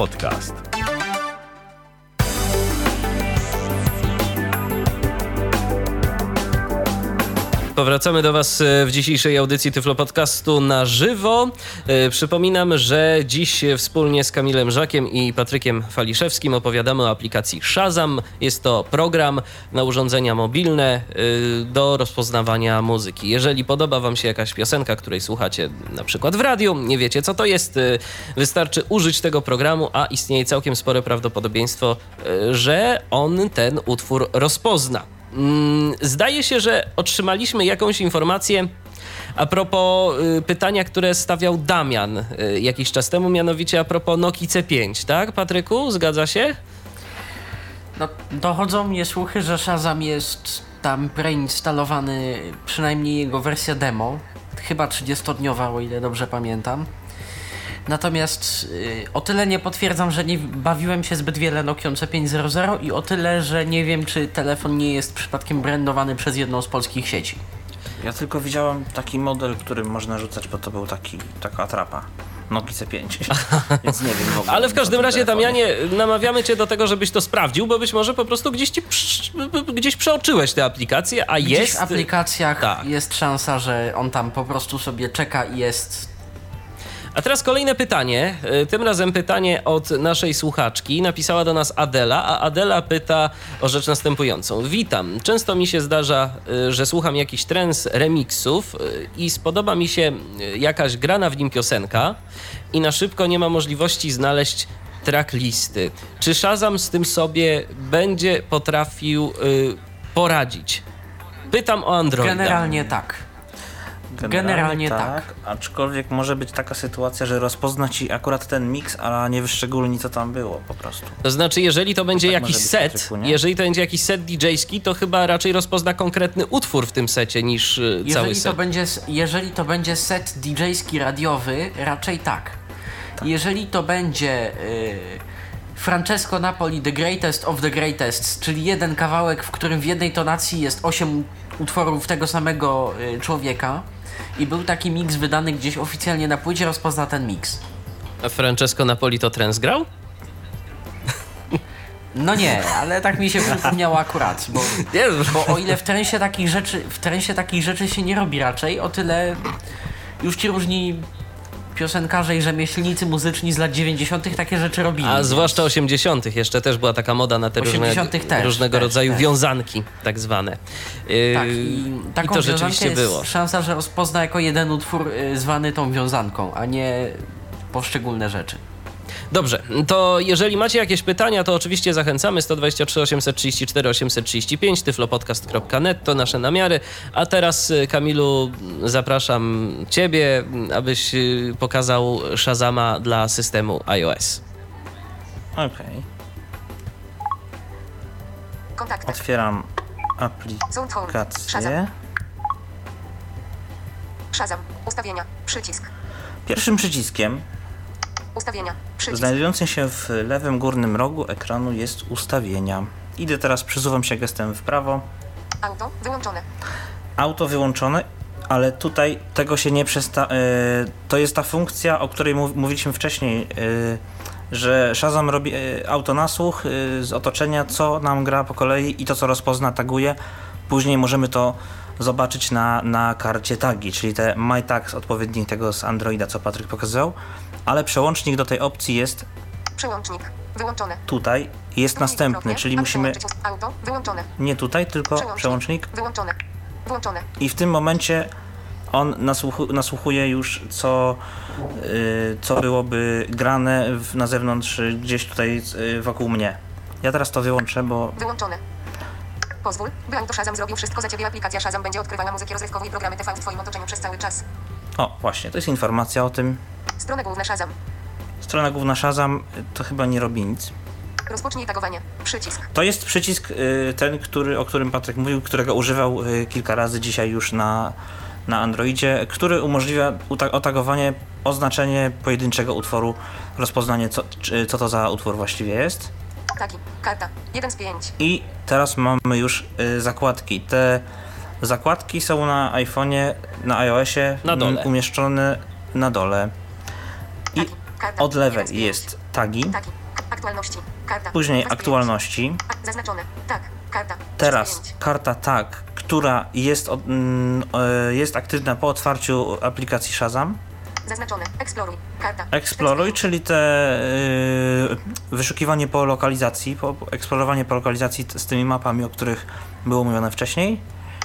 Powracamy do Was e, w dzisiejszej audycji Tyflo Podcastu na żywo. E, Przypominam, że dziś wspólnie z Kamilem Żakiem i Patrykiem Faliszewskim opowiadamy o aplikacji Shazam. Jest to program na urządzenia mobilne e, do rozpoznawania muzyki. Jeżeli podoba Wam się jakaś piosenka, której słuchacie na przykład w radiu, nie wiecie co to jest, wystarczy użyć tego programu, a istnieje całkiem spore prawdopodobieństwo, że on ten utwór rozpozna. Mm, Zdaje się, że otrzymaliśmy jakąś informację a propos y, pytania, które stawiał Damian y, jakiś czas temu, mianowicie a propos Nokii C5, tak, Patryku? Zgadza się? No, dochodzą mnie słuchy, że Shazam jest tam preinstalowany, przynajmniej jego wersja demo, chyba 30-dniowa, o ile dobrze pamiętam. Natomiast y, o tyle nie potwierdzam, że nie bawiłem się zbyt wiele Nokią C500 i o tyle, że nie wiem, czy telefon nie jest przypadkiem brandowany przez jedną z polskich sieci. Ja tylko widziałem taki model, który można rzucać, bo to był taki, taka atrapa. Nokia C5. [laughs] Więc nie wiem w ogóle. Ale w każdym razie, telefonie. Damianie, namawiamy cię do tego, żebyś to sprawdził, bo być może po prostu gdzieś, ci przy, gdzieś przeoczyłeś tę aplikację, a Gdzieś jest... w aplikacjach tak. jest szansa, że on tam po prostu sobie czeka i jest A teraz kolejne pytanie. Y, Tym razem pytanie od naszej słuchaczki. Napisała do nas Adela, a Adela pyta o rzecz następującą. Witam. Często mi się zdarza, y, że słucham jakichś trends remixów y, i spodoba mi się jakaś grana w nim piosenka i na szybko nie ma możliwości znaleźć tracklisty. Czy Shazam z tym sobie będzie potrafił poradzić? Pytam o Androida. generalnie tak. Generalnie tak. Aczkolwiek może być taka sytuacja, że rozpozna ci akurat ten mix, a nie wyszczególni co tam było po prostu. To znaczy, jeżeli to będzie Tak jakiś set, jeżeli to będzie jakiś set DJ-ski, to chyba raczej rozpozna konkretny utwór w tym secie niż cały Jeżeli set. to, będzie, jeżeli to będzie set DJ-ski radiowy, raczej tak. Jeżeli to będzie y, Francesco Napoli The Greatest of the Greatest, czyli jeden kawałek, w którym w jednej tonacji jest 8 utworów tego samego y, człowieka i był taki mix wydany gdzieś oficjalnie na płycie, rozpozna ten mix. A Francesco Napoli to trans grał? No nie, ale tak mi się przypomniało akurat, bo, bo o ile w trensie takich rzeczy, w trensie takich rzeczy się nie robi raczej, o tyle już ci różni piosenkarze i rzemieślnicy muzyczni z lat 90. takie rzeczy robili. A zwłaszcza 80. jeszcze też była taka moda na te różne, 80. też, różnego też, rodzaju też. wiązanki, tak zwane. Yy, Tak, i taką to wiązankę rzeczywiście jest było. szansa, że rozpozna jako jeden utwór y, zwany tą wiązanką, a nie poszczególne rzeczy. Dobrze, to jeżeli macie jakieś pytania, to oczywiście zachęcamy 123 834 835 tyflopodcast.net to nasze namiary. A teraz y, Kamilu zapraszam ciebie, abyś y, pokazał Shazama dla systemu iOS. Okej. Kontakty. Otwieram aplikację. Shazam. Ustawienia. Przycisk. Pierwszym przyciskiem Ustawienia. Przycisk. znajdującym się w lewym górnym rogu ekranu jest ustawienia. Idę teraz, przesuwam się gestem w prawo. Auto. Wyłączone. Auto wyłączone, ale tutaj tego się nie przesta... y, to jest ta funkcja, o której mów- mówiliśmy wcześniej, y, że Shazam robi y, autonasłuch z otoczenia, co nam gra po kolei i to, co rozpozna, taguje. Później możemy to zobaczyć na, na karcie tagi, czyli te My Tags, odpowiednik tego z Androida, co Patryk pokazał, ale przełącznik do tej opcji jest Przełącznik. Wyłączone. tutaj, jest następny, Dwukrotnie. czyli musimy Auto. Wyłączone. nie tutaj, tylko Przełącznik. przełącznik Wyłączone. Włączone. i w tym momencie on nasłuchu, nasłuchuje już, co, y, co byłoby grane w, na zewnątrz, y, gdzieś tutaj y, wokół mnie. Ja teraz to wyłączę, bo Wyłączone. Pozwól, by Auto Shazam zrobił wszystko za ciebie. Aplikacja Shazam będzie odkrywała muzykę rozrywkową i programy TV w twoim otoczeniu przez cały czas. O właśnie, to jest informacja o tym. Strona główna Shazam. Strona główna Shazam y, to chyba nie robi nic. Rozpocznij tagowanie. Przycisk. To jest przycisk y, ten, który, o którym Patryk mówił, którego używał y, kilka razy dzisiaj już na, na Androidzie, który umożliwia otagowanie, oznaczenie pojedynczego utworu, rozpoznanie co, co to za utwór właściwie jest. Taki. Karta. 1 z 5. I teraz mamy już zakładki. Te zakładki są na iPhone'ie, na iOSie Na dole. umieszczone na dole. I Taki. Karta. od lewej 1 z 5. jest tagi, Taki. Aktualności. Karta. później 2 z 5. aktualności. Tak. Karta. 3 z Teraz 5. karta tag, która jest, od, e, jest aktywna po otwarciu aplikacji Shazam. Zaznaczone. Eksploruj. Karta. Eksploruj, czyli te y, wyszukiwanie po lokalizacji, po, eksplorowanie po lokalizacji z tymi mapami, o których było mówione wcześniej.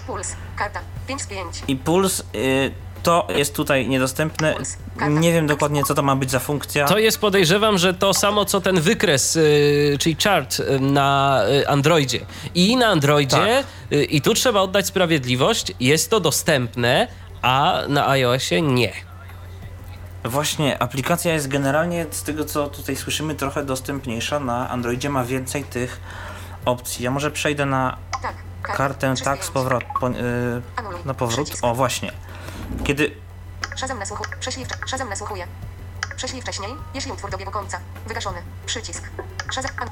Puls. Karta. 5 z 5. I puls y, to jest tutaj niedostępne. Puls. Karta. Nie wiem dokładnie, co to ma być za funkcja. To jest podejrzewam, że to samo co ten wykres, y, czyli chart y, na y, Androidzie. I na Androidzie, Tak. y, i tu trzeba oddać sprawiedliwość, jest to dostępne, a na iOSie nie. Właśnie, aplikacja jest generalnie, z tego co tutaj słyszymy, trochę dostępniejsza. Na Androidzie ma więcej tych opcji. Ja może przejdę na Tak. Kartę 3 z tak 5. z powrot, po, y, Anuluj. na powrót. Przycisk. O, właśnie. Kiedy Shazam nasłuchuje. Prześlij Shazam nasłuchuje. Prześlij wcześniej, jeśli utwór dobiegł końca. Wygaszony. Przycisk. Shazam. An...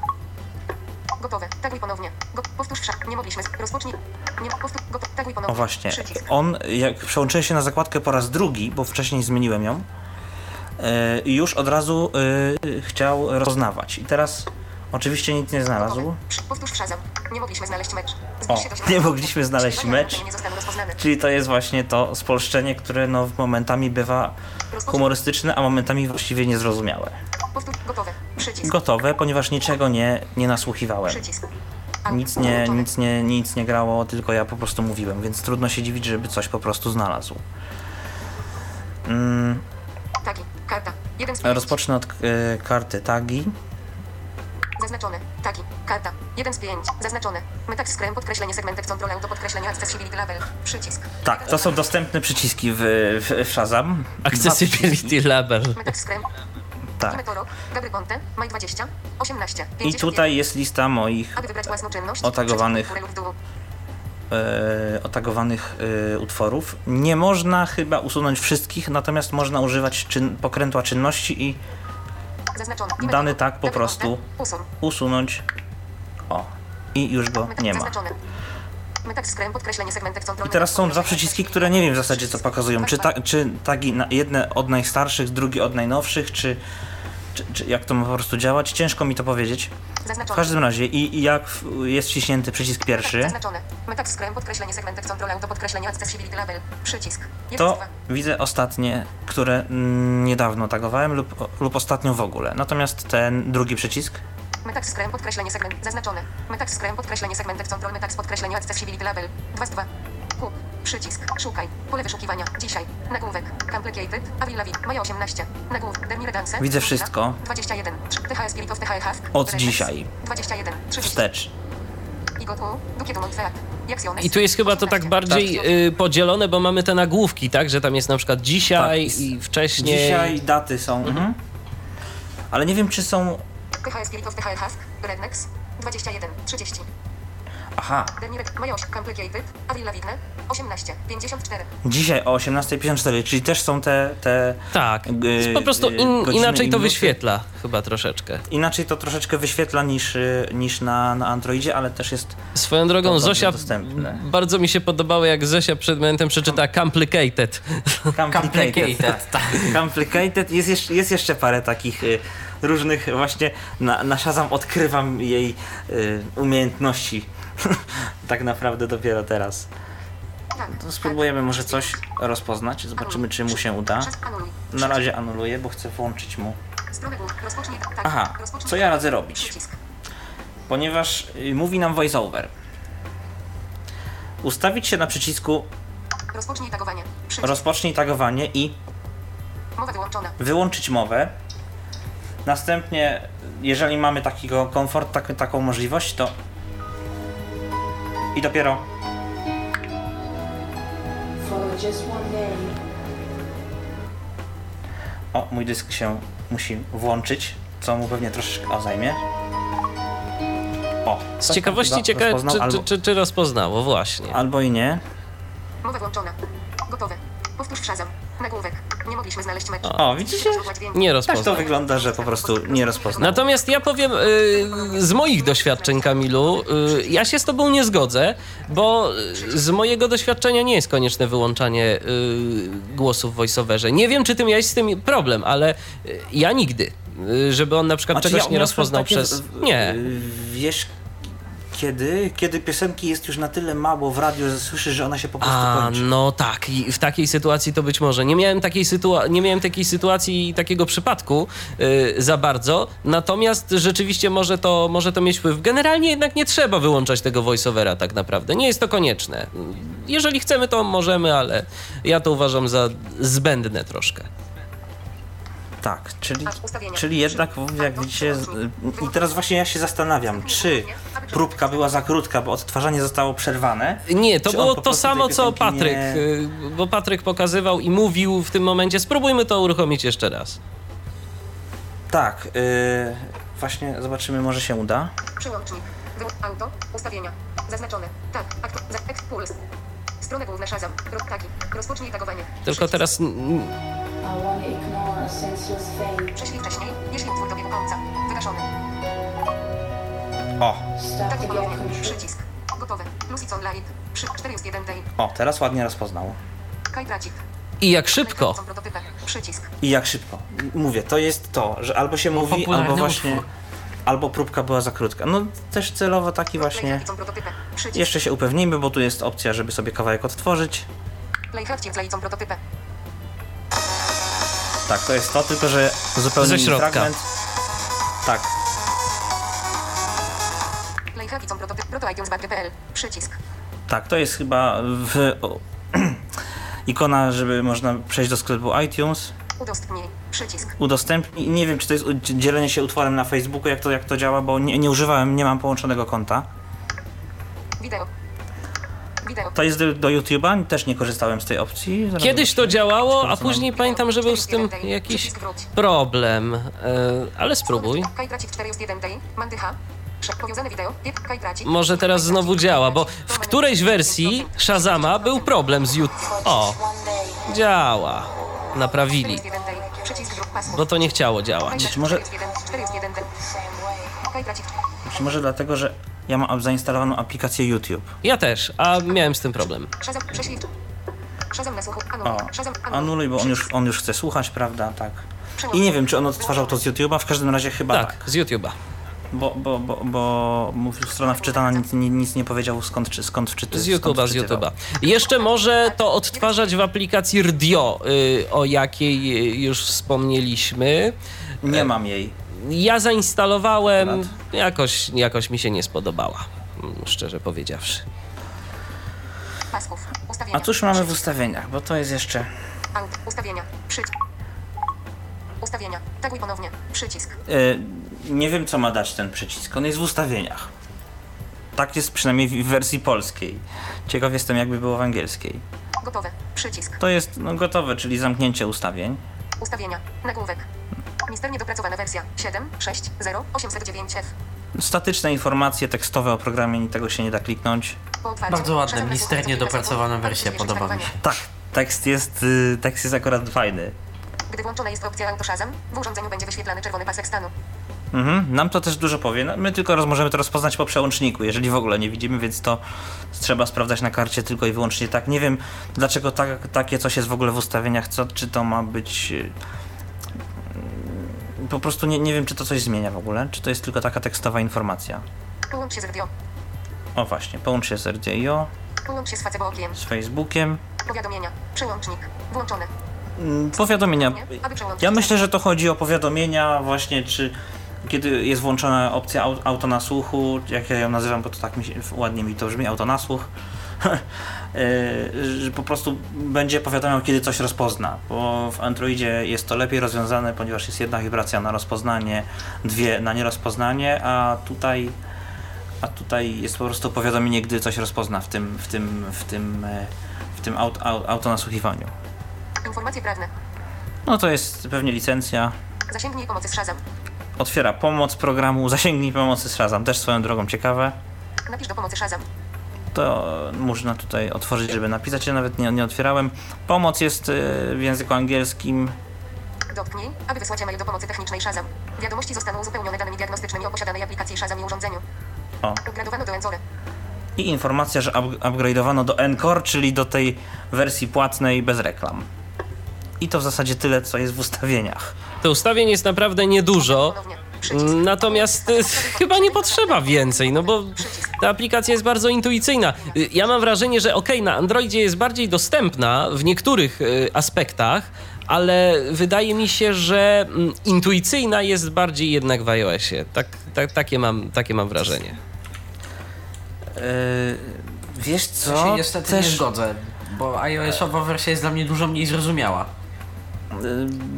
Gotowe. Taguj ponownie. Go... Powtórz wszak. Nie mogliśmy. z- Rozpocznij. Nie. Powtórz. Gotowe. Taguj ponownie. O właśnie, Przycisk. on jak przełączyłem się na zakładkę po raz drugi, bo wcześniej zmieniłem ją, i już od razu e, chciał rozpoznawać. I teraz oczywiście nic nie znalazł. Powtórz Shazam. Nie mogliśmy znaleźć mecz. O, nie mogliśmy znaleźć mecz. Czyli to jest właśnie to spolszczenie, które no momentami bywa humorystyczne, a momentami właściwie niezrozumiałe. Gotowe. Gotowe, ponieważ niczego nie, nie nasłuchiwałem. Nic nie, nic, nie, nic nie grało, tylko ja po prostu mówiłem, więc trudno się dziwić, żeby coś po prostu znalazł. Mm, Tagi. Karta. 1 z 5. rozpocznę od e, karty tagi. Zaznaczone. Tagi. Karta. 1 z 5. Zaznaczone. Metax screen podkreślenie segmentek control auto podkreślenie accessibility label. Przycisk. Tak, to są dostępne przyciski w, w, w Shazam. Accessibility Label. Metax screen. Tak. Metoro. Gabry Ponte. Maj 20. 18. I 51. tutaj jest lista moich Aby wybrać własną czynność. otagowanych. e, otagowanych e, utworów. Nie można chyba usunąć wszystkich, natomiast można używać czyn, pokrętła czynności i. Dany tak po prostu. Usunąć. O. I już go nie ma. Control I teraz są dwa przyciski, które nie wiem w zasadzie co pokazują. Czy, ta, czy tagi jedne od najstarszych, drugie od najnowszych, czy czy, czy jak to ma po prostu działać, ciężko mi to powiedzieć. W Zaznaczone. każdym razie i, i jak w- jest wciśnięty przycisk pierwszy, Zaznaczone. Metax skręt podkreślenie segmentek control auto podkreślenie accessibility label. Przycisk. To widzę ostatnie, które mm, niedawno tagowałem lub, lub ostatnio w ogóle. Natomiast ten drugi przycisk, Metax skręt podkreślenie segment. Zaznaczone. Metax skręt podkreślenie segmentek control metax podkreślenie accessibility label. 2 z 2. Kup. Przycisk. Szukaj. Pole wyszukiwania. Dzisiaj. Nagłówek. Complicated. Avril Lavigne. Maja 18. Nagłówek. Demire Dance. Widzę wszystko. 21. THS THE Hask. Od dzisiaj. 21. 30. wstecz. I tu jest chyba to tak 18. bardziej y, podzielone, bo mamy te nagłówki, tak? Że tam jest na przykład dzisiaj Tak. i wcześniej. Dzisiaj daty są. Mhm. Ale nie wiem, czy są. THS THE Hask. Rednex. 21. 30. Aha, Demire. Maja 8. Complicated. Avril Lavigne. 18. 54. dzisiaj o 18.54, czyli też są te. te Tak. G- po prostu y, in, godziny inaczej to wyświetla chyba troszeczkę. Inaczej to troszeczkę wyświetla niż, y, niż na, na Androidzie, ale też jest Swoją drogą, Zosia, dostępne. bardzo mi się podobało, jak Zosia przed momentem przeczyta complicated. complicated. [laughs] tak. Complicated. Jest, jeszcze, jest jeszcze parę takich y, różnych, właśnie na, na Shazam odkrywam jej y, umiejętności. [laughs] tak naprawdę dopiero teraz. Tak. To spróbujemy może coś rozpoznać, zobaczymy czy mu się uda. Na razie anuluję, bo chcę włączyć mu. Tak. Aha, co ja radzę robić? Ponieważ y, mówi nam voiceover. Ustawić się na przycisku Rozpocznij tagowanie. Przycisk. rozpocznij tagowanie i Mowa wyłączona. wyłączyć mowę. Następnie, jeżeli mamy takiego komfort, tak, taką możliwość, to i dopiero o, mój dysk się musi włączyć, co mu pewnie troszeczkę o, zajmie. O, Z ciekawości ciekawe, rozpoznał, czy, albo, czy, czy, czy rozpoznało, właśnie. albo i nie. Mowa włączona. Gotowe. Powtórz Shazam. Nagłówek. Nie mogliśmy znaleźć meczu. O, widzicie? Nie Tak rozpoznał. to wygląda, że po prostu nie rozpoznał. Natomiast ja powiem y, z moich doświadczeń, Kamilu, y, ja się z Tobą nie zgodzę, bo y, z mojego doświadczenia nie jest konieczne wyłączanie y, głosów w voiceoverze. Nie wiem, czy Ty miałeś z tym problem, ale y, ja nigdy. y, Żeby on na przykład Znaczy, czegoś ja nie rozpoznał takie przez. Nie. Wiesz, kiedy? Kiedy piosenki jest już na tyle mało w radiu, że słyszysz, że ona się po prostu A, kończy. no tak, i w takiej sytuacji to być może. Nie miałem takiej, sytua- nie miałem takiej sytuacji i takiego przypadku y, za bardzo, natomiast rzeczywiście może to, może to mieć wpływ. Generalnie jednak nie trzeba wyłączać tego voiceovera tak naprawdę. Nie jest to konieczne. Jeżeli chcemy, to możemy, ale ja to uważam za zbędne troszkę. Tak, czyli, czyli jednak, jak widzicie, z- i teraz właśnie ja się zastanawiam, czy próbka była za krótka, bo odtwarzanie zostało przerwane. Nie, to było to samo co Patryk, nie- y, bo Patryk pokazywał i mówił w tym momencie, spróbujmy to uruchomić jeszcze raz. Tak, yy, właśnie zobaczymy, może się uda. Przełącznik. Wyłącz auto. Ustawienia. Zaznaczone. Tak. Aktu. Za. Strona główna Shazam. Ro, taki. Rozpocznij tagowanie. Tylko teraz Prześlij wcześniej, jeśli utwór dobiegł końca. Wygaszony. O, Tak ponownie. Przycisk. Gotowe. Plus it's on live. Przy 41 day. o, teraz ładnie rozpoznał. Kaj tracik. i jak szybko. I jak szybko. Mówię, to jest to, że albo się mówi, albo właśnie, utwór. Albo próbka była za krótka. No też celowo taki właśnie. Jeszcze się upewnijmy, bo tu jest opcja, żeby sobie kawałek odtworzyć. Playhacki są prototypy. Tak, to jest to, tylko że zupełnie Ze środka. fragment. Tak. Przycisk. tak, to jest chyba w, o, [clears throat] ikona, żeby można przejść do sklepu iTunes, Udostępnij. Przycisk. udostępnij. Nie wiem, czy to jest dzielenie się utworem na Facebooku, jak to, jak to działa, bo nie, nie używałem, nie mam połączonego konta. Wideo. Wideo. To jest do, do YouTube'a, też nie korzystałem z tej opcji. Zaraz Kiedyś to działało, a później pamiętam, że był z tym 41 day. jakiś problem. E, ale spróbuj. Kaj tracik 41 day. Mandycha. Prze- Powiązane wideo. Piep. Kaj tracik. Może teraz znowu działa, bo w którejś wersji Shazama był problem z YouTube. O, działa. Naprawili, 41 day. Przycisk wróć. Password. bo to nie chciało działać. Czy może- 41 day. Kaj tracik. Czy może dlatego, że ja mam zainstalowaną aplikację YouTube. Ja też, a miałem z tym problem. O, Anuluj. Bo on już, on już chce słuchać, prawda? Tak. I nie wiem, czy on odtwarzał to z YouTube'a, w każdym razie chyba tak. Tak, z YouTube'a. Bo, bo, bo, bo mówił, strona wczytana nic, ni- nic nie powiedział skąd, czy, skąd wczyty, Z YouTube'a, z wczytywał. YouTube'a. Jeszcze może to odtwarzać w aplikacji RDIO, y, o jakiej y, już wspomnieliśmy. Nie mam jej. Ja zainstalowałem, jakoś, jakoś mi się nie spodobała, szczerze powiedziawszy. A cóż mamy w ustawieniach, bo to jest jeszcze... Ustawienia. Przycisk. Ustawienia. Taguj ponownie. Przycisk. E, nie wiem, co ma dać ten przycisk. On jest w ustawieniach. Tak jest przynajmniej w wersji polskiej. Ciekaw jestem, jakby było w angielskiej. Gotowe. Przycisk. To jest no, gotowe, czyli zamknięcie ustawień. Ustawienia. Nagłówek. Misternie dopracowana wersja 7, 6, 0, 809F. Statyczne informacje tekstowe o programie, ni- tego się nie da kliknąć. Bardzo ładne, misternie dopracowana wersja, podoba mi się. Tak, tekst jest, y, tekst jest akurat fajny. Gdy włączona jest opcja Auto Shazam, w urządzeniu będzie wyświetlany czerwony pasek stanu. Mhm. Nam to też dużo powie. No, my tylko możemy to rozpoznać po przełączniku, jeżeli w ogóle nie widzimy, więc to trzeba sprawdzać na karcie tylko i wyłącznie tak. Nie wiem, dlaczego tak, takie coś jest w ogóle w ustawieniach, co, czy to ma być... y, mm, Po prostu nie, nie wiem, czy to coś zmienia w ogóle, czy to jest tylko taka tekstowa informacja. Połącz się z radio. O właśnie, połącz się z RDIO, Połącz się z Facebookiem. z Facebookiem. Powiadomienia. Przełącznik. Włączony. Mm, Powiadomienia. Ja myślę, że to chodzi o powiadomienia właśnie, czy kiedy jest włączona opcja au- auto na słuchu, jak ja ją nazywam, bo to tak mi się, ładnie mi to brzmi, auto na słuch, yy, [laughs] że po prostu będzie powiadamiał, kiedy coś rozpozna, bo w Androidzie jest to lepiej rozwiązane, ponieważ jest jedna wibracja na rozpoznanie, dwie na nierozpoznanie, a tutaj a tutaj jest po prostu powiadomienie, gdy coś rozpozna w tym, w tym, w tym, e, w tym aut, au- autonasłuchiwaniu. Informacje prawne. No to jest pewnie licencja. Zasięgnij pomocy z Shazam. Otwiera pomoc programu, zasięgnij pomocy z Shazam. Też swoją drogą ciekawe. Napisz do pomocy Shazam. To można tutaj otworzyć, żeby napisać. Ja nawet nie, nie otwierałem. Pomoc jest y, w języku angielskim. Dotknij, aby wysłać e-mail do pomocy technicznej Shazam. Wiadomości zostaną uzupełnione danymi diagnostycznymi o posiadanej aplikacji Shazam i urządzeniu. O. Upgradowano do Enzore. I informacja, że up, upgrade'owano do Encore, czyli do tej wersji płatnej bez reklam. I to w zasadzie tyle, co jest w ustawieniach. To ustawień jest naprawdę niedużo. Natomiast y, chyba nie potrzeba więcej, no bo ta aplikacja jest bardzo intuicyjna. Y, Ja mam wrażenie, że okej, na Androidzie jest bardziej dostępna w niektórych y, aspektach, ale wydaje mi się, że mm, intuicyjna jest bardziej jednak w iOSie. Tak, tak, takie, mam, takie mam wrażenie. Yy, wiesz co? Co? się niestety nie zgodzę, bo iOS-owa wersja jest dla mnie dużo mniej zrozumiała.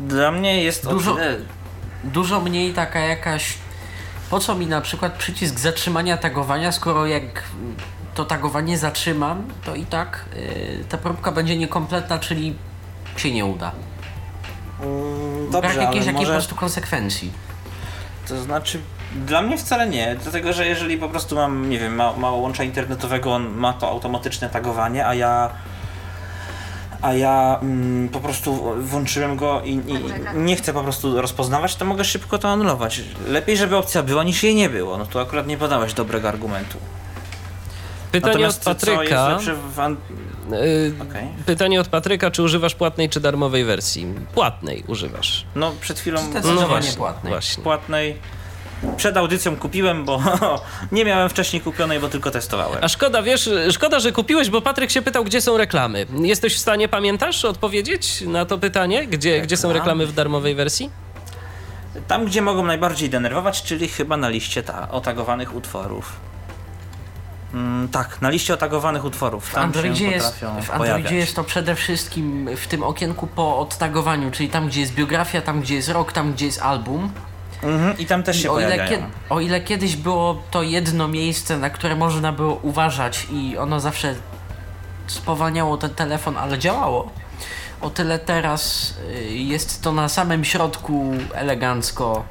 Dla mnie jest o Dużo- tyle- Dużo mniej taka jakaś... Po co mi na przykład przycisk zatrzymania tagowania, skoro jak to tagowanie zatrzymam, to i tak yy, ta próbka będzie niekompletna, czyli się nie uda. Mm, Brak Dobrze, jakiejś ale takiej po może... prostu konsekwencji. To znaczy, dla mnie wcale nie, dlatego że jeżeli po prostu mam, nie wiem, ma, mało łącza internetowego, on ma to automatyczne tagowanie, a ja a ja mm, po prostu włączyłem go i, i nie chcę po prostu rozpoznawać, to mogę szybko to anulować. Lepiej, żeby opcja była, niż jej nie było. No to akurat nie podałeś dobrego argumentu. Pytanie od Natomiast jest Patryka. an... y, Okej. Pytanie od Patryka, czy używasz płatnej czy darmowej wersji? Płatnej używasz. No przed chwilą Zdecydowanie No właśnie, płatnej. właśnie. płatnej. Przed audycją kupiłem, bo [laughs] nie miałem wcześniej kupionej, bo tylko testowałem. A szkoda, wiesz, szkoda, że kupiłeś, bo Patryk się pytał, gdzie są reklamy. Jesteś w stanie, pamiętasz, odpowiedzieć na to pytanie? Gdzie, gdzie są reklamy w darmowej wersji? Tam, gdzie mogą najbardziej denerwować, czyli chyba na liście ta, otagowanych utworów. Mm, tak, na liście otagowanych utworów. W Tam Androidzie, się jest, potrafią w pojawiać. Androidzie jest to przede wszystkim w tym okienku po odtagowaniu, czyli tam, gdzie jest biografia, tam, gdzie jest rok, tam, gdzie jest album. Mhm, I tam też się o ile, o ile kiedyś było to jedno miejsce, na które można było uważać i ono zawsze spowalniało ten telefon, ale działało, o tyle teraz y, jest to na samym środku elegancko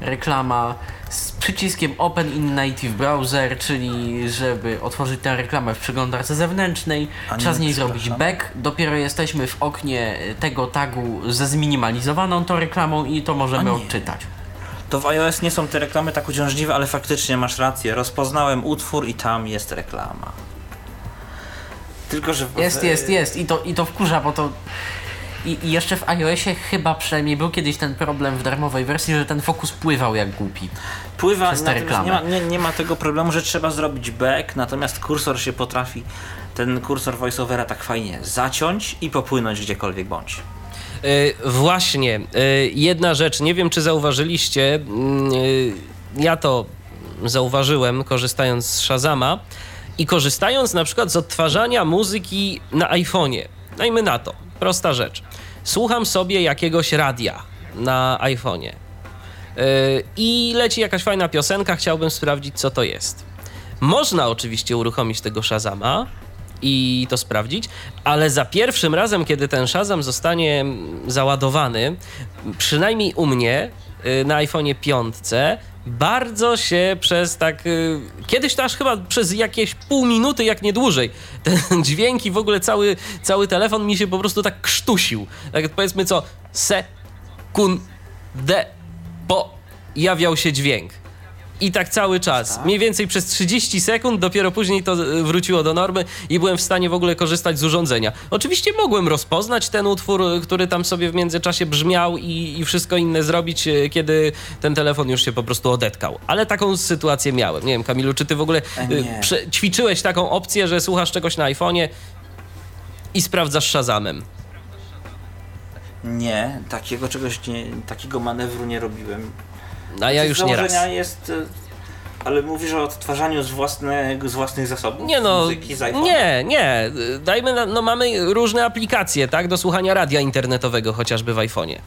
reklama z przyciskiem Open in Native Browser, czyli żeby otworzyć tę reklamę w przeglądarce zewnętrznej, A nie, trzeba z niej zrobić back, dopiero jesteśmy w oknie tego tagu ze zminimalizowaną tą reklamą i to możemy odczytać. To w iOS nie są te reklamy tak uciążliwe, ale faktycznie masz rację. Rozpoznałem utwór i tam jest reklama. Tylko, że... Jest, jest, jest. I to, I to wkurza, bo to. I, I jeszcze w iOSie chyba przynajmniej był kiedyś ten problem w darmowej wersji, że ten fokus pływał jak głupi. Pływa, Przez te nie ma, nie, nie ma tego problemu, że trzeba zrobić back, natomiast kursor się potrafi, ten kursor voiceovera tak fajnie zaciąć i popłynąć gdziekolwiek bądź. Y, właśnie, y, jedna rzecz, nie wiem czy zauważyliście, mm, y, ja to zauważyłem korzystając z Shazama i korzystając na przykład z odtwarzania muzyki na iPhone'ie. Dajmy na to, prosta rzecz. Słucham sobie jakiegoś radia na iPhone'ie i leci jakaś fajna piosenka, chciałbym sprawdzić co to jest. Można oczywiście uruchomić tego Shazama i to sprawdzić, ale za pierwszym razem, kiedy ten Shazam zostanie załadowany, przynajmniej u mnie y, na iPhone'ie 5, bardzo się przez tak. y, Kiedyś to aż chyba przez jakieś pół minuty, jak nie dłużej, [laughs] ten dźwięk i w ogóle cały, cały telefon mi się po prostu tak krztusił. Tak powiedzmy co, sekundę pojawiał się dźwięk. I tak cały czas. Mniej więcej przez 30 sekund, dopiero później to y, wróciło do normy i byłem w stanie w ogóle korzystać z urządzenia. Oczywiście mogłem rozpoznać ten utwór, y, który tam sobie w międzyczasie brzmiał i, i wszystko inne zrobić, y, kiedy ten telefon już się po prostu odetkał. Ale taką sytuację miałem. Nie wiem, Kamilu, czy ty w ogóle E, prze- ćwiczyłeś taką opcję, że słuchasz czegoś na iPhone'ie i sprawdzasz Shazamem? Nie, takiego czegoś nie, takiego manewru nie robiłem. A ja Z już nie raz. jest, y, ale mówisz o odtwarzaniu z, własnego, z własnych zasobów? Nie no, Muzyki nie, nie. Dajmy, na, no mamy różne aplikacje, tak, do słuchania radia internetowego chociażby w iPhone'ie.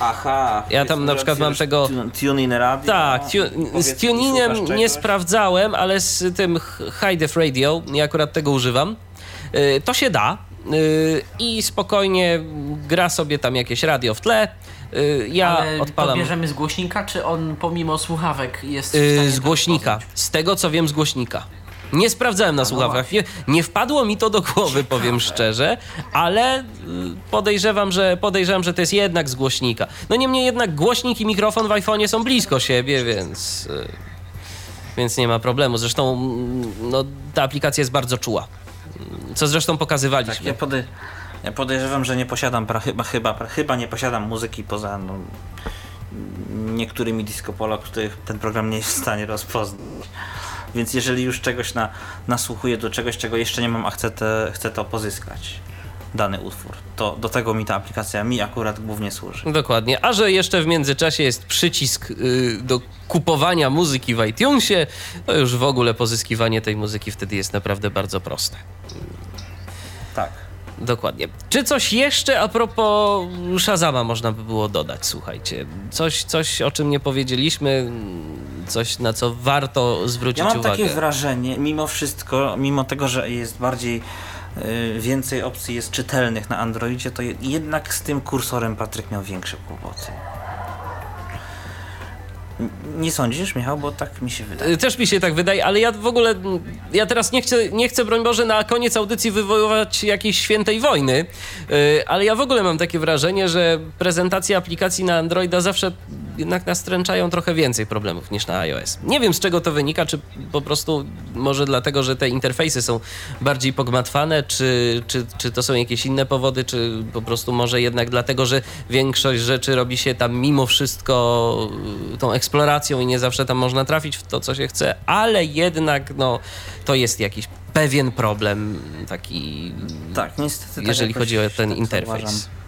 Aha. Ja tam na przykład mam tego- TuneIn Radio. Tak, tu, z TuneInem nie sprawdzałem, ale z tym High Def Radio, ja akurat tego używam, y, to się da y, i spokojnie gra sobie tam jakieś radio w tle. Y, Ja Ale odpalam podbierzemy z głośnika, czy on pomimo słuchawek jest y, z głośnika. Z tego co wiem z głośnika. Nie sprawdzałem na no słuchawkach. Nie, nie wpadło mi to do głowy, powiem szczerze, ale y, podejrzewam, że podejrzewam, że to jest jednak z głośnika. No niemniej jednak głośnik i mikrofon w iPhone'ie są blisko siebie, więc więc nie ma problemu. Zresztą mm, no, ta aplikacja jest bardzo czuła. Co zresztą pokazywaliśmy. Tak, ja, podej- ja podejrzewam, że nie posiadam, pra- chyba, chyba, pra- chyba nie posiadam muzyki poza no, niektórymi disco polo, których ten program nie jest w stanie rozpoznać. Więc jeżeli już czegoś na, nasłuchuję do czegoś, czego jeszcze nie mam, a chcę, te, chcę to pozyskać, dany utwór, to do tego mi ta aplikacja mi akurat głównie służy. Dokładnie. A że jeszcze w międzyczasie jest przycisk y, do kupowania muzyki w iTunesie, to już w ogóle pozyskiwanie tej muzyki wtedy jest naprawdę bardzo proste. Tak. Dokładnie. Czy coś jeszcze a propos Shazama można by było dodać, słuchajcie? Coś, coś o czym nie powiedzieliśmy, coś na co warto zwrócić Ja mam uwagę. takie wrażenie, mimo wszystko, mimo tego, że jest bardziej y, więcej opcji jest czytelnych na Androidzie, to je- jednak z tym kursorem Patryk miał większe kłopoty. Nie sądzisz, Michał? Bo tak mi się wydaje. Y, Też mi się tak wydaje, ale ja w ogóle, mm, ja teraz nie chcę, nie chcę broń Boże, na koniec audycji wywoływać jakiejś świętej wojny, y, ale ja w ogóle mam takie wrażenie, że prezentacje aplikacji na Androida zawsze jednak nastręczają trochę więcej problemów niż na iOS. Nie wiem z czego to wynika, czy po prostu może dlatego, że te interfejsy są bardziej pogmatwane, czy, czy, czy to są jakieś inne powody, czy po prostu może jednak dlatego, że większość rzeczy robi się tam mimo wszystko y, tą eksploracją i nie zawsze tam można trafić w to, co się chce, ale jednak no, to jest jakiś pewien problem taki, Tak, niestety. tak jeżeli jakoś chodzi o ten tak interfejs. zauważam.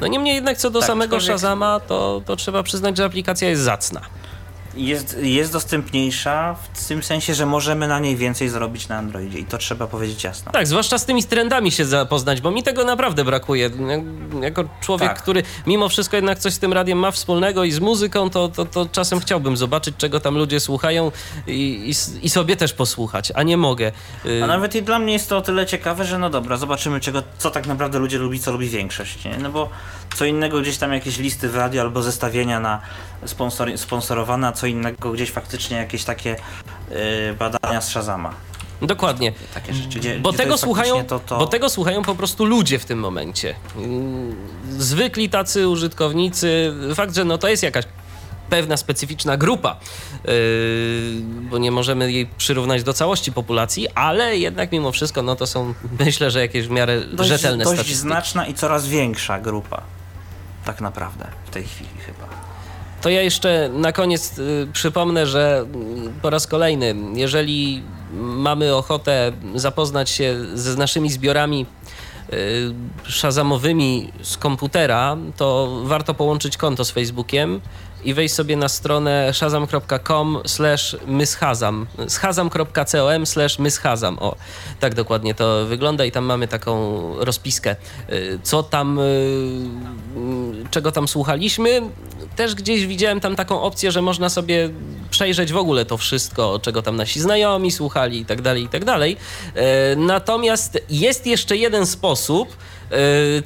No niemniej jednak co do Tak, samego Shazama, to, to trzeba przyznać, że aplikacja jest zacna. Jest, jest dostępniejsza w tym sensie, że możemy na niej więcej zrobić na Androidzie i to trzeba powiedzieć jasno. Tak, zwłaszcza z tymi trendami się zapoznać, bo mi tego naprawdę brakuje. Jak- Jako człowiek, Tak. który mimo wszystko jednak coś z tym radiem ma wspólnego i z muzyką, to, to, to czasem chciałbym zobaczyć, czego tam ludzie słuchają i, i, i sobie też posłuchać, a nie mogę. Y, A nawet i dla mnie jest to o tyle ciekawe, że no dobra, zobaczymy czego, co tak naprawdę ludzie lubi, co lubi większość, nie? No bo co innego gdzieś tam jakieś listy w radio albo zestawienia na sponsor, sponsorowane, a co innego gdzieś faktycznie jakieś takie y, badania z Shazama. Dokładnie. Takie rzeczy, gdzie, Bo gdzie tego, słuchają, to, to... bo tego słuchają po prostu ludzie w tym momencie. Mm, Zwykli tacy użytkownicy. Fakt, że no to jest jakaś pewna specyficzna grupa, yy, bo nie możemy jej przyrównać do całości populacji, ale jednak mimo wszystko no to są [laughs] myślę, że jakieś w miarę Dość, rzetelne dość statystyki. znaczna i coraz większa grupa. Tak naprawdę w tej chwili chyba. To ja jeszcze na koniec y, przypomnę, że y, po raz kolejny, jeżeli mamy ochotę zapoznać się z naszymi zbiorami y, szazamowymi z komputera, to warto połączyć konto z Facebookiem i wejść sobie na stronę shazam.com slash myshazam. Shazam.com slash myshazam. O, tak dokładnie to wygląda i tam mamy taką rozpiskę y, co tam y, y, czego tam słuchaliśmy. Też gdzieś widziałem tam taką opcję, że można sobie przejrzeć w ogóle to wszystko, czego tam nasi znajomi słuchali i tak dalej, i tak dalej. Natomiast jest jeszcze jeden sposób,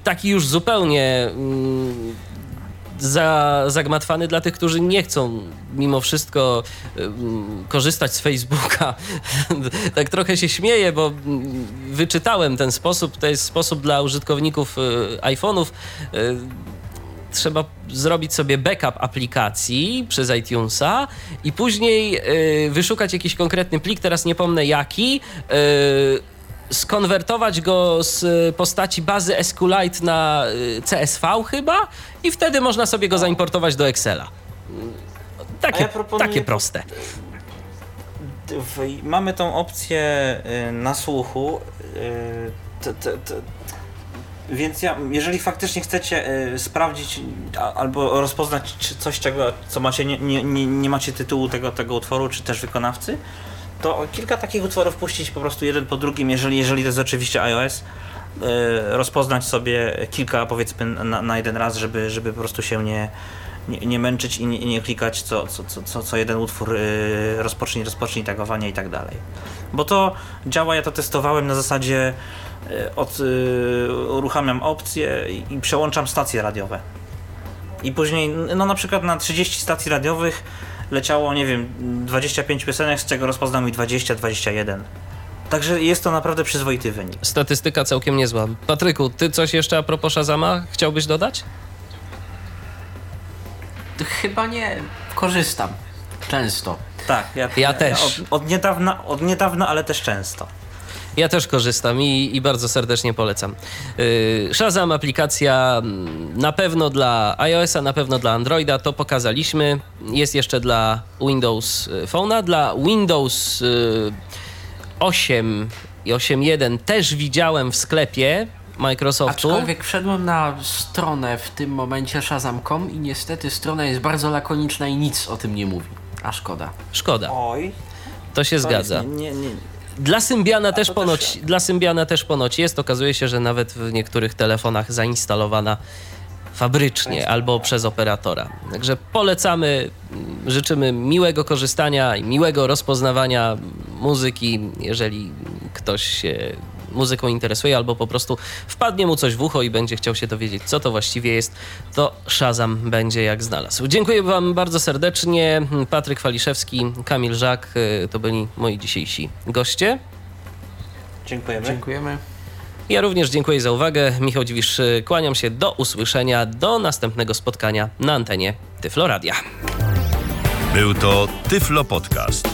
taki już zupełnie mm, za, zagmatwany dla tych, którzy nie chcą mimo wszystko korzystać z Facebooka. [laughs] tak trochę się śmieję, bo mm, wyczytałem ten sposób. To jest sposób dla użytkowników y, iPhone'ów. Y, trzeba zrobić sobie backup aplikacji przez iTunesa i później y, wyszukać jakiś konkretny plik, teraz nie pomnę jaki, skonwertować go z postaci bazy SQLite na y, CSV chyba i wtedy można sobie go zaimportować do Excela. Takie, A ja proponuję- takie proste. mamy tą opcję y, na słuchu. y, t, t, t, więc ja, jeżeli faktycznie chcecie y, sprawdzić a, albo rozpoznać czy coś, czego, co macie, nie, nie, nie, nie macie tytułu tego, tego utworu, czy też wykonawcy, to kilka takich utworów puścić po prostu jeden po drugim, jeżeli, jeżeli to jest oczywiście iOS. y, Rozpoznać sobie kilka powiedzmy na, na jeden raz, żeby, żeby po prostu się nie, nie, nie męczyć i nie, nie klikać co, co, co, co, jeden utwór y, rozpocznij, rozpocznij tagowanie i tak dalej. Bo to działa, ja to testowałem na zasadzie y, od, uruchamiam opcje i przełączam stacje radiowe. I później, no na przykład na 30 stacji radiowych leciało, nie wiem, 25 piosenek, z czego rozpoznał mi 20-21. Także jest to naprawdę przyzwoity wynik. Statystyka całkiem niezła. Patryku, ty coś jeszcze a propos Shazama chciałbyś dodać? Chyba nie korzystam. Często. Tak, ja, Ja też. Od, od, niedawna, od niedawna, ale też często. Ja też korzystam i, i bardzo serdecznie polecam. Yy, Shazam aplikacja mm, na pewno dla iOS-a, na pewno dla Androida, to pokazaliśmy. Jest jeszcze dla Windows y, Phone'a, dla Windows y, 8 i 8.1 też widziałem w sklepie Microsoftu. Aczkolwiek wszedłem na stronę w tym momencie Shazam.com i niestety strona jest bardzo lakoniczna i nic o tym nie mówi. A szkoda. Szkoda, Oj, to się to zgadza. Jest, nie, nie, nie. Dla Symbiana też, ponoć, też- dla Symbiana też ponoć jest. Okazuje się, że nawet w niektórych telefonach zainstalowana fabrycznie albo przez operatora. Także polecamy, życzymy miłego korzystania i miłego rozpoznawania muzyki, jeżeli ktoś się muzyką interesuje albo po prostu wpadnie mu coś w ucho i będzie chciał się dowiedzieć, co to właściwie jest, to Shazam będzie jak znalazł. Dziękuję Wam bardzo serdecznie. Patryk Waliszewski, Kamil Żak y, to byli moi dzisiejsi goście. Dziękujemy. Dziękujemy. Ja również dziękuję za uwagę. Michał Dziwisz, y, kłaniam się do usłyszenia, do następnego spotkania na antenie Tyfloradia. Był to Tyflo Podcast.